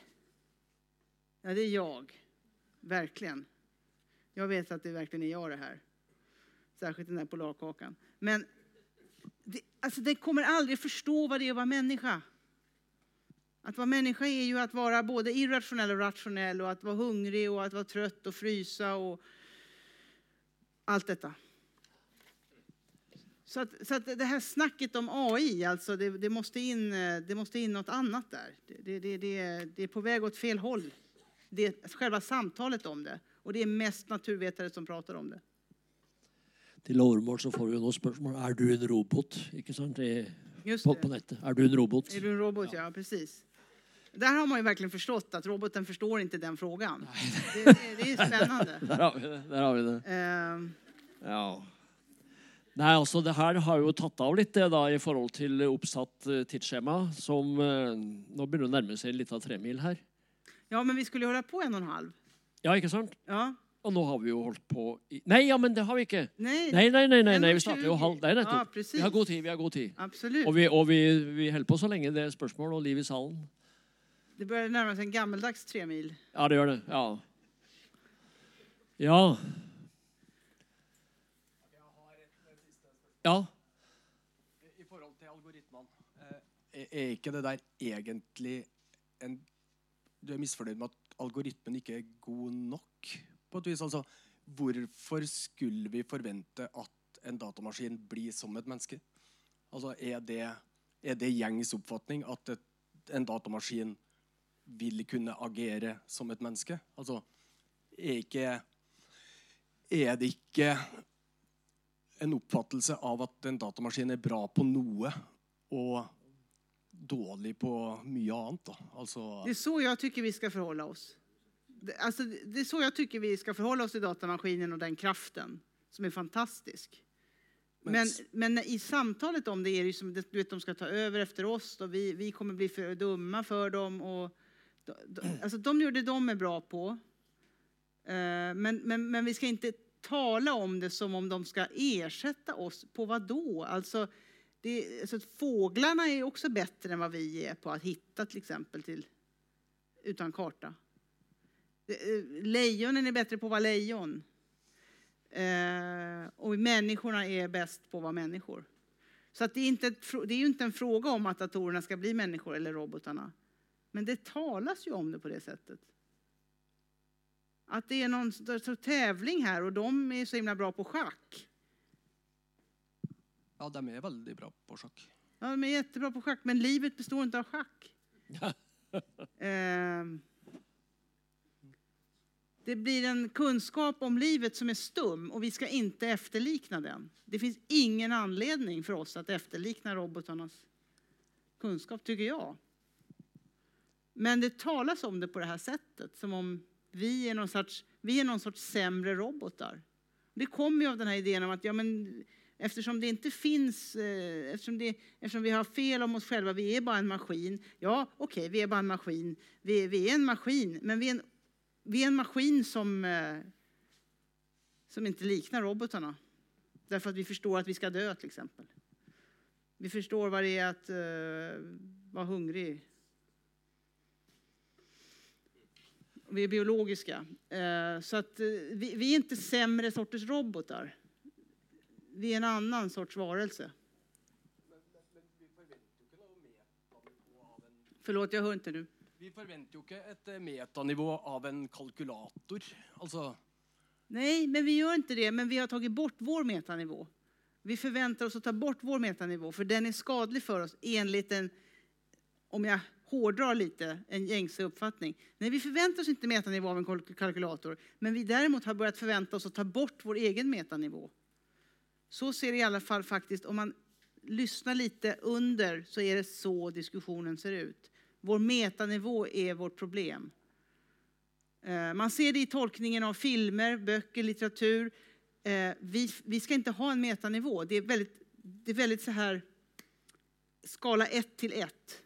[SPEAKER 2] Ja, det är jag. Verkligen. Jag vet att det verkligen är jag det här. Särskilt den där polarkakan. Men det, alltså, den kommer aldrig förstå vad det är att vara människa. Att vara människa är ju att vara både irrationell och rationell och att vara hungrig och att vara trött och frysa och allt detta. Så att, så att det här snacket om AI, alltså det, det, måste, in, eh, det måste in något annat där. Det, det, det, det, det är på väg åt fel håll. Det är själva samtalet om det. Och det är mest naturvetare som pratar om det.
[SPEAKER 1] Til overmål så får vi jo nå spørsmål er du en robot. Ikke sant? I,
[SPEAKER 2] Just
[SPEAKER 1] på, på
[SPEAKER 2] det.
[SPEAKER 1] nettet. Er du en robot?
[SPEAKER 2] Är du en robot? Ja, precis. Där har man ju verkligen förstått att roboten förstår inte den frågan. Det, det, det är spännande. [laughs]
[SPEAKER 1] Der har vi det. Der har vi det.
[SPEAKER 2] Ehm,
[SPEAKER 1] Ja. Nei, altså Det her har jo tatt av litt det da i forhold til oppsatt eh, tidsskjema. Som eh, Nå begynner det å nærme seg litt av tremil her.
[SPEAKER 2] Ja, men vi skulle ju hålla på en och en halv.
[SPEAKER 1] Ja, ikke sant?
[SPEAKER 2] Ja.
[SPEAKER 1] Og nå har vi jo holdt på i Nei, ja, men det har vi ikke.
[SPEAKER 2] Nej,
[SPEAKER 1] Nei, nei, nei, nei, nei vi
[SPEAKER 2] 1,20.
[SPEAKER 1] starter jo halv Nei,
[SPEAKER 2] Ja,
[SPEAKER 1] nettopp.
[SPEAKER 2] precis.
[SPEAKER 1] Vi har god tid. vi har god tid.
[SPEAKER 2] absolut.
[SPEAKER 1] Og vi, og vi, vi holder på så lenge det er spørsmål og liv i salen.
[SPEAKER 2] Det börjar närma sig en gammeldags tre mil.
[SPEAKER 1] Ja, det gjør det. Ja. Ja. Ja.
[SPEAKER 3] I forhold til algoritmene, eh, er ikke det der egentlig en Du er misfornøyd med at algoritmen ikke er god nok? på et vis? Altså, hvorfor skulle vi forvente at en datamaskin blir som et menneske? Altså, er det, er det gjengs oppfatning at et, en datamaskin vil kunne agere som et menneske? Altså, er, ikke, er det ikke en oppfattelse av at en datamaskin er bra på noe og dårlig på mye annet. Da. Altså,
[SPEAKER 2] Det är så jag tycker vi ska förhålla oss. Alltså, det är så jag tycker vi ska förhålla oss till datamaskinen och den kraften som är fantastisk.
[SPEAKER 3] Men
[SPEAKER 2] Men, men i samtalet om det är det ju som du vet, de ska ta över efter oss och vi, vi kommer bli för dumma för dem. Och, de, de, alltså, de gör det de är bra på. Eh, men, men, men vi ska inte tala om det som om de ska ersätta oss. På vad då? Alltså, det, alltså, fåglarna är också bättre än vad vi är på att hitta till exempel till, utan karta. Eh, lejonen är bättre på att vara lejon. Eh, och människorna är bäst på att vara människor. Så att det, är inte ett, det är ju inte en fråga om att datorerna ska bli människor eller robotarna. Men det talas ju om det på det sättet. Att det är någon sorts tävling här och de är så himla bra på schack.
[SPEAKER 3] ja, de er veldig bra på sjakk.
[SPEAKER 2] Ja, de är jättebra på schack, men livet består inte av schack. [laughs] Ehm. Det blir en kunskap om livet som är stum och vi ska inte efterlikna den. Det finns ingen anledning för oss att efterlikna robotarnas kunskap, tycker jag. Men det talas om det på det här sättet, som om vi är någon sorts, vi är någon sorts sämre robotar. Det kommer ju av den här idén om att ja, men, eftersom det inte finns, eh, eftersom, det, eftersom vi har fel om oss själva, vi är bara en maskin. Ja, okej, okay, vi är bara en maskin. Vi, vi är en maskin, men vi är en, vi är en maskin som, eh, som inte liknar robotarna. Därför att vi förstår att vi ska dö till exempel. Vi förstår vad det är att uh, vara hungrig. Vi är biologiska. Uh, så att uh, vi, vi, är inte sämre sorters robotar. Vi är en annan sorts varelse. Förlåt, jag hör inte nu.
[SPEAKER 3] Vi förväntar ju inte ett metanivå av en kalkylator. Alltså...
[SPEAKER 2] Nej, men vi gör inte det. Men vi har tagit bort vår metanivå. Vi förväntar oss att ta bort vår metanivå, för den är skadlig för oss enligt en, om jag hårdrar lite, en gängse uppfattning. Nej, vi förväntar oss inte metanivå av en kalkylator, men vi däremot har börjat förvänta oss att ta bort vår egen metanivå. Så ser det i alla fall faktiskt, om man lyssnar lite under så är det så diskussionen ser ut. Vår metanivå är vårt problem. Eh, man ser det i tolkningen av filmer, böcker, litteratur. Eh, vi, vi ska inte ha en metanivå. Det är väldigt, det är väldigt så här skala 1 till 1.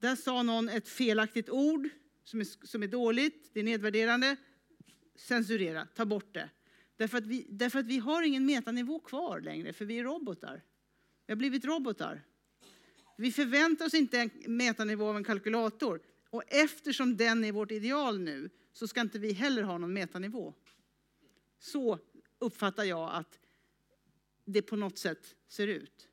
[SPEAKER 2] Där sa någon ett felaktigt ord som är, som är dåligt, det är nedvärderande. Censurera, ta bort det. Därför att, vi, därför att vi har ingen metanivå kvar längre, för vi är robotar. Vi har blivit robotar. Vi förväntar oss inte en metanivå av en kalkylator. Och eftersom den är vårt ideal nu, så ska inte vi heller ha någon metanivå. Så uppfattar jag att det på något sätt ser ut.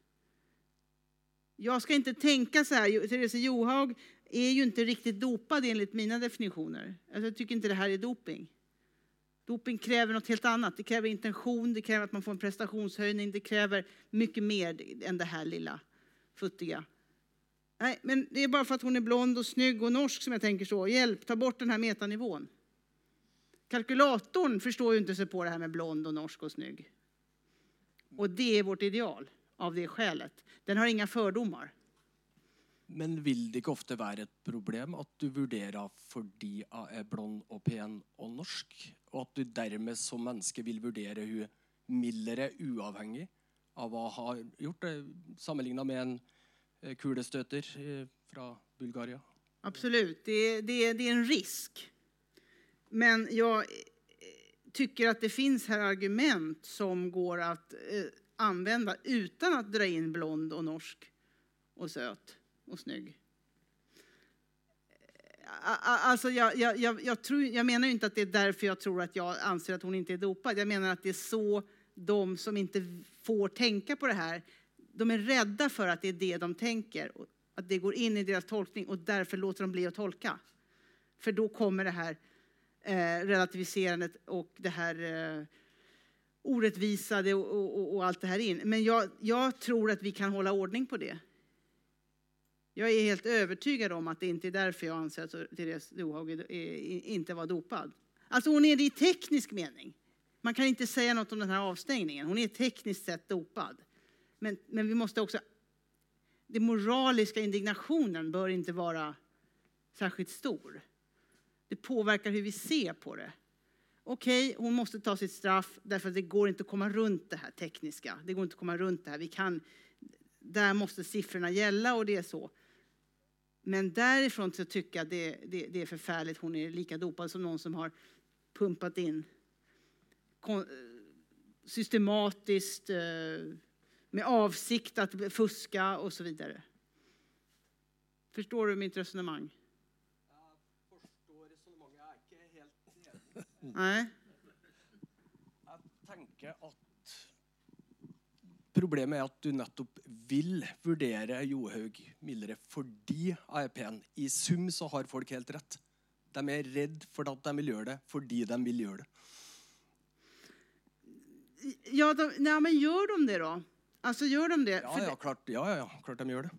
[SPEAKER 2] Jag ska inte tänka så här, Therese Johaug är ju inte riktigt dopad enligt mina definitioner. Alltså jag tycker inte det här är doping. Doping kräver något helt annat. Det kräver intention, det kräver att man får en prestationshöjning, det kräver mycket mer än det här lilla futtiga. Nej, men det är bara för att hon är blond och snygg och norsk som jag tänker så. Hjälp, ta bort den här metanivån. Kalkylatorn förstår ju inte sig på det här med blond och norsk och snygg. Och det är vårt ideal av det skälet. Den har inga fördomar.
[SPEAKER 3] Men vill det inte ofta vara ett problem att du värderar fordi jag är blond och pen och norsk, och att du därmed som människa vill värdera hur mildare oavhängig av vad har gjort det, sammanligna med en eh, kulestöter eh, från Bulgarien?
[SPEAKER 2] Absolut, det, det, det är en risk. Men jag eh, tycker att det finns här argument som går att eh, använda utan att dra in blond och norsk och söt och snygg. Alltså jag, jag, jag, jag, tror, jag menar ju inte att det är därför jag tror att jag anser att hon inte är dopad. Jag menar att det är så de som inte får tänka på det här, de är rädda för att det är det de tänker, att det går in i deras tolkning och därför låter de bli att tolka. För då kommer det här eh, relativiserandet och det här eh, orättvisade och, och, och, allt det här in. Men jag, jag tror att vi kan hålla ordning på det. Jag är helt övertygad om att det inte är därför jag anser att Therese Dohage inte var dopad. Alltså hon är det i teknisk mening. Man kan inte säga något om den här avstängningen. Hon är tekniskt sett dopad. Men, men vi måste också... Den moraliska indignationen bör inte vara särskilt stor. Det påverkar hur vi ser på det. Okej, okay, hon måste ta sitt straff därför att det går inte att komma runt det här tekniska. Det går inte att komma runt det här. Vi kan, där måste siffrorna gälla och det är så. Men därifrån till att tycka att det, det, det, är förfärligt, hon är lika dopad som någon som har pumpat in systematiskt eh, med avsikt att fuska och så vidare. Förstår du mitt resonemang? Nej.
[SPEAKER 3] Jag tänker att problemet är att du nettopp vill värdera Johaug mildare fordi AIP-en. I sum så har folk helt rätt. De är rädda för att de vill göra det, fordi de vill göra det.
[SPEAKER 2] Ja, de, nej, men gör de det då? Alltså gör de det?
[SPEAKER 3] Ja, ja, klart, ja, ja, klart de gör det.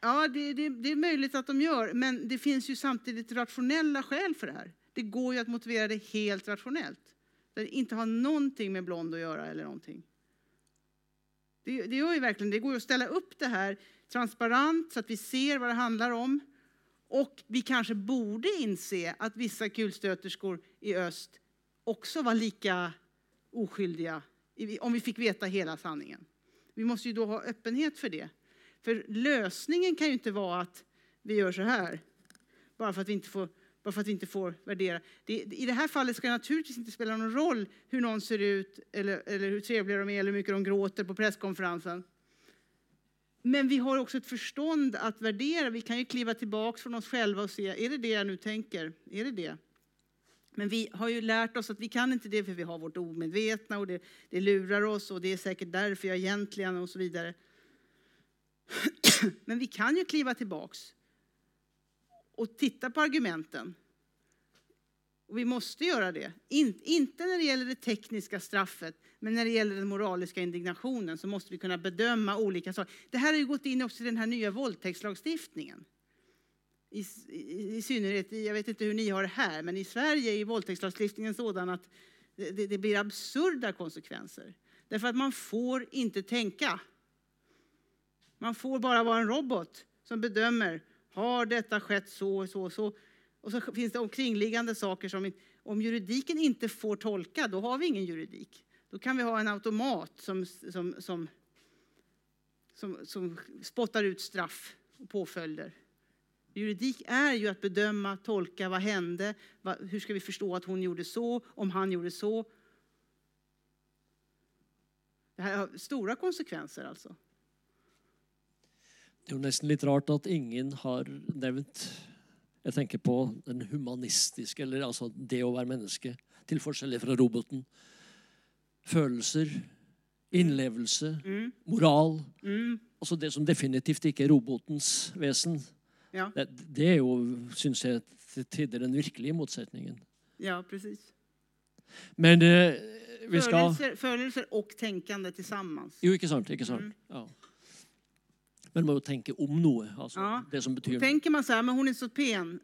[SPEAKER 2] Ja, det, det, det är möjligt att de gör, men det finns ju samtidigt rationella skäl för det här. Det går ju att motivera det helt rationellt. Det inte har någonting med blond att göra eller någonting. Det, det gör ju verkligen, det går ju att ställa upp det här transparent så att vi ser vad det handlar om. Och vi kanske borde inse att vissa kulstöterskor i öst också var lika oskyldiga om vi fick veta hela sanningen. Vi måste ju då ha öppenhet för det. För lösningen kan ju inte vara att vi gör så här, bara för att vi inte får, bara för att vi inte får värdera. Det, I det här fallet ska det naturligtvis inte spela någon roll hur någon ser ut, eller, eller hur trevliga de är, eller hur mycket de gråter på presskonferensen. Men vi har också ett förstånd att värdera. Vi kan ju kliva tillbaka från oss själva och se, är det det jag nu tänker? Är det det? Men vi har ju lärt oss att vi kan inte det för vi har vårt omedvetna och det, det lurar oss och det är säkert därför jag egentligen och så vidare. [clears throat] Men vi kan ju kliva tillbaks och titta på argumenten. Och vi måste göra det. In, inte när det gäller det tekniska straffet, men när det gäller den moraliska indignationen så måste vi kunna bedöma olika saker. Det här har ju gått in också i den här nya våldtäktslagstiftningen. I, i, I, synnerhet, jag vet inte hur ni har det här, men i Sverige är våldtäktslagstiftningen sådan att det, det blir absurda konsekvenser. Därför att man får inte tänka. Man får bara vara en robot som bedömer, har detta skett så och så och så? Och så finns det omkringliggande saker som, om juridiken inte får tolka, då har vi ingen juridik. Då kan vi ha en automat som, som, som, som, som spottar ut straff och påföljder. Juridik är ju att bedöma, tolka, vad hände, hur ska vi förstå att hon gjorde så, om han gjorde så. Det här har stora konsekvenser alltså.
[SPEAKER 1] Det är nästan lite rart att ingen har nämnt Jag tänker på den humanistiska, eller alltså det att vara människa, till skillnad från roboten. Känslor, inlevelse, mm. moral. Mm. Alltså det som definitivt inte är robotens väsen. Ja. Det, det, är ju, syns till tider den verkliga motsättningen.
[SPEAKER 2] Ja, precis.
[SPEAKER 1] Men eh, vi ska...
[SPEAKER 2] Födelser och tänkande tillsammans.
[SPEAKER 1] Jo, inte sant. Inte sant. Mm. Ja. Men man tänka om något. Alltså, ja. det som betyder...
[SPEAKER 2] Tänker man så här, men hon är så pen.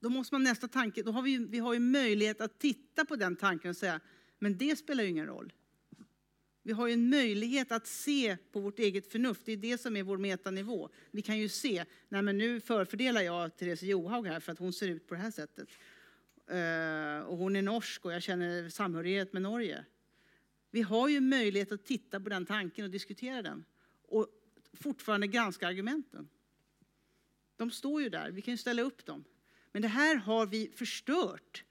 [SPEAKER 2] Då måste man nästa tanke, då har vi, vi har ju möjlighet att titta på den tanken och säga, men det spelar ju ingen roll. Vi har ju en möjlighet att se på vårt eget förnuft. Det är det som är vår metanivå. Vi kan ju se, nej men nu förfördelar jag Therese Johaug här för att hon ser ut på det här sättet. Uh, och hon är norsk och jag känner samhörighet med Norge. Vi har ju möjlighet att titta på den tanken och diskutera den. Och fortfarande granska argumenten. De står ju där, vi kan ju ställa upp dem. Men det här har vi förstört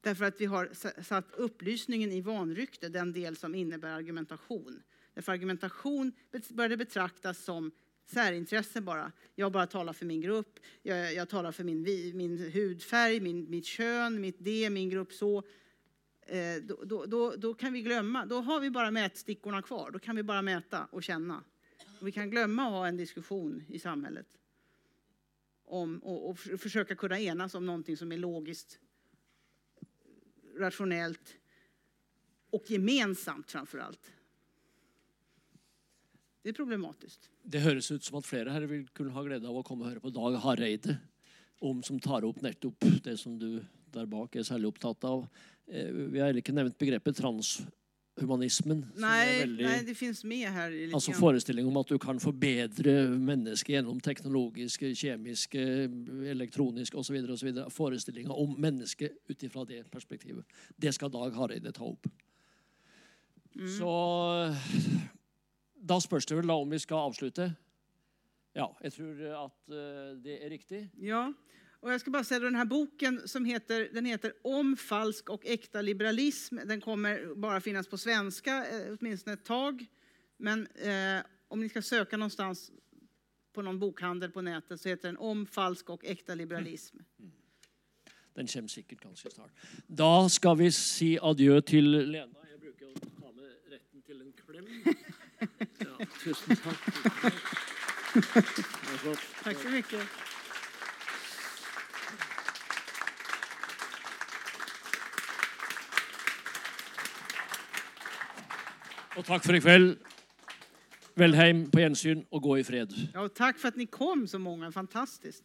[SPEAKER 2] därför att vi har satt upplysningen i vanrykte, den del som innebär argumentation. Därför argumentation började betraktas som särintresse bara. Jag bara talar för min grupp, jag, jag talar för min, min hudfärg, min, mitt kön, mitt det, min grupp så. Eh, då, då, då, då, kan vi glömma, då har vi bara mätstickorna kvar. Då kan vi bara mäta och känna. Och vi kan glömma att ha en diskussion i samhället om, och, och försöka kunna enas om någonting som är logiskt, rationellt och gemensamt framför allt. Det är problematiskt.
[SPEAKER 1] Det hörs ut som att flera här vill kunna ha glädje av att komma och höra på Dag Hareide om som tar upp nettopp det som du där bak är särskilt upptatt av. Eh, vi har inte nämnt begreppet trans humanismen.
[SPEAKER 2] Nej, väldigt, nej, det finns med här.
[SPEAKER 1] Alltså föreställningen om att du kan förbättra människor genom teknologiska, kemiska, elektroniska och så vidare. Och så vidare. Föreställningar om människor utifrån det perspektivet. Det ska Dag Hareide ta upp. Mm. Så då spörs det väl om vi ska avsluta. Ja, jag tror att eh, det är riktigt.
[SPEAKER 2] Ja. Och jag ska bara säga den här boken som heter, den heter Om falsk och äkta liberalism. Den kommer bara finnas på svenska, eh, åtminstone ett tag. Men eh, om ni ska söka någonstans på någon bokhandel på nätet så heter den Om falsk och äkta liberalism. Mm.
[SPEAKER 1] Den kommer säkert ganska snart. Då ska vi säga adjö till Lena. Jag brukar ha med rätten till en kläm. [laughs] Ja, tusen tack.
[SPEAKER 2] Tack så mycket.
[SPEAKER 1] Och tack för ikväll. Välheim på gensyn och gå i fred.
[SPEAKER 2] Ja, och tack för att ni kom så många, fantastiskt.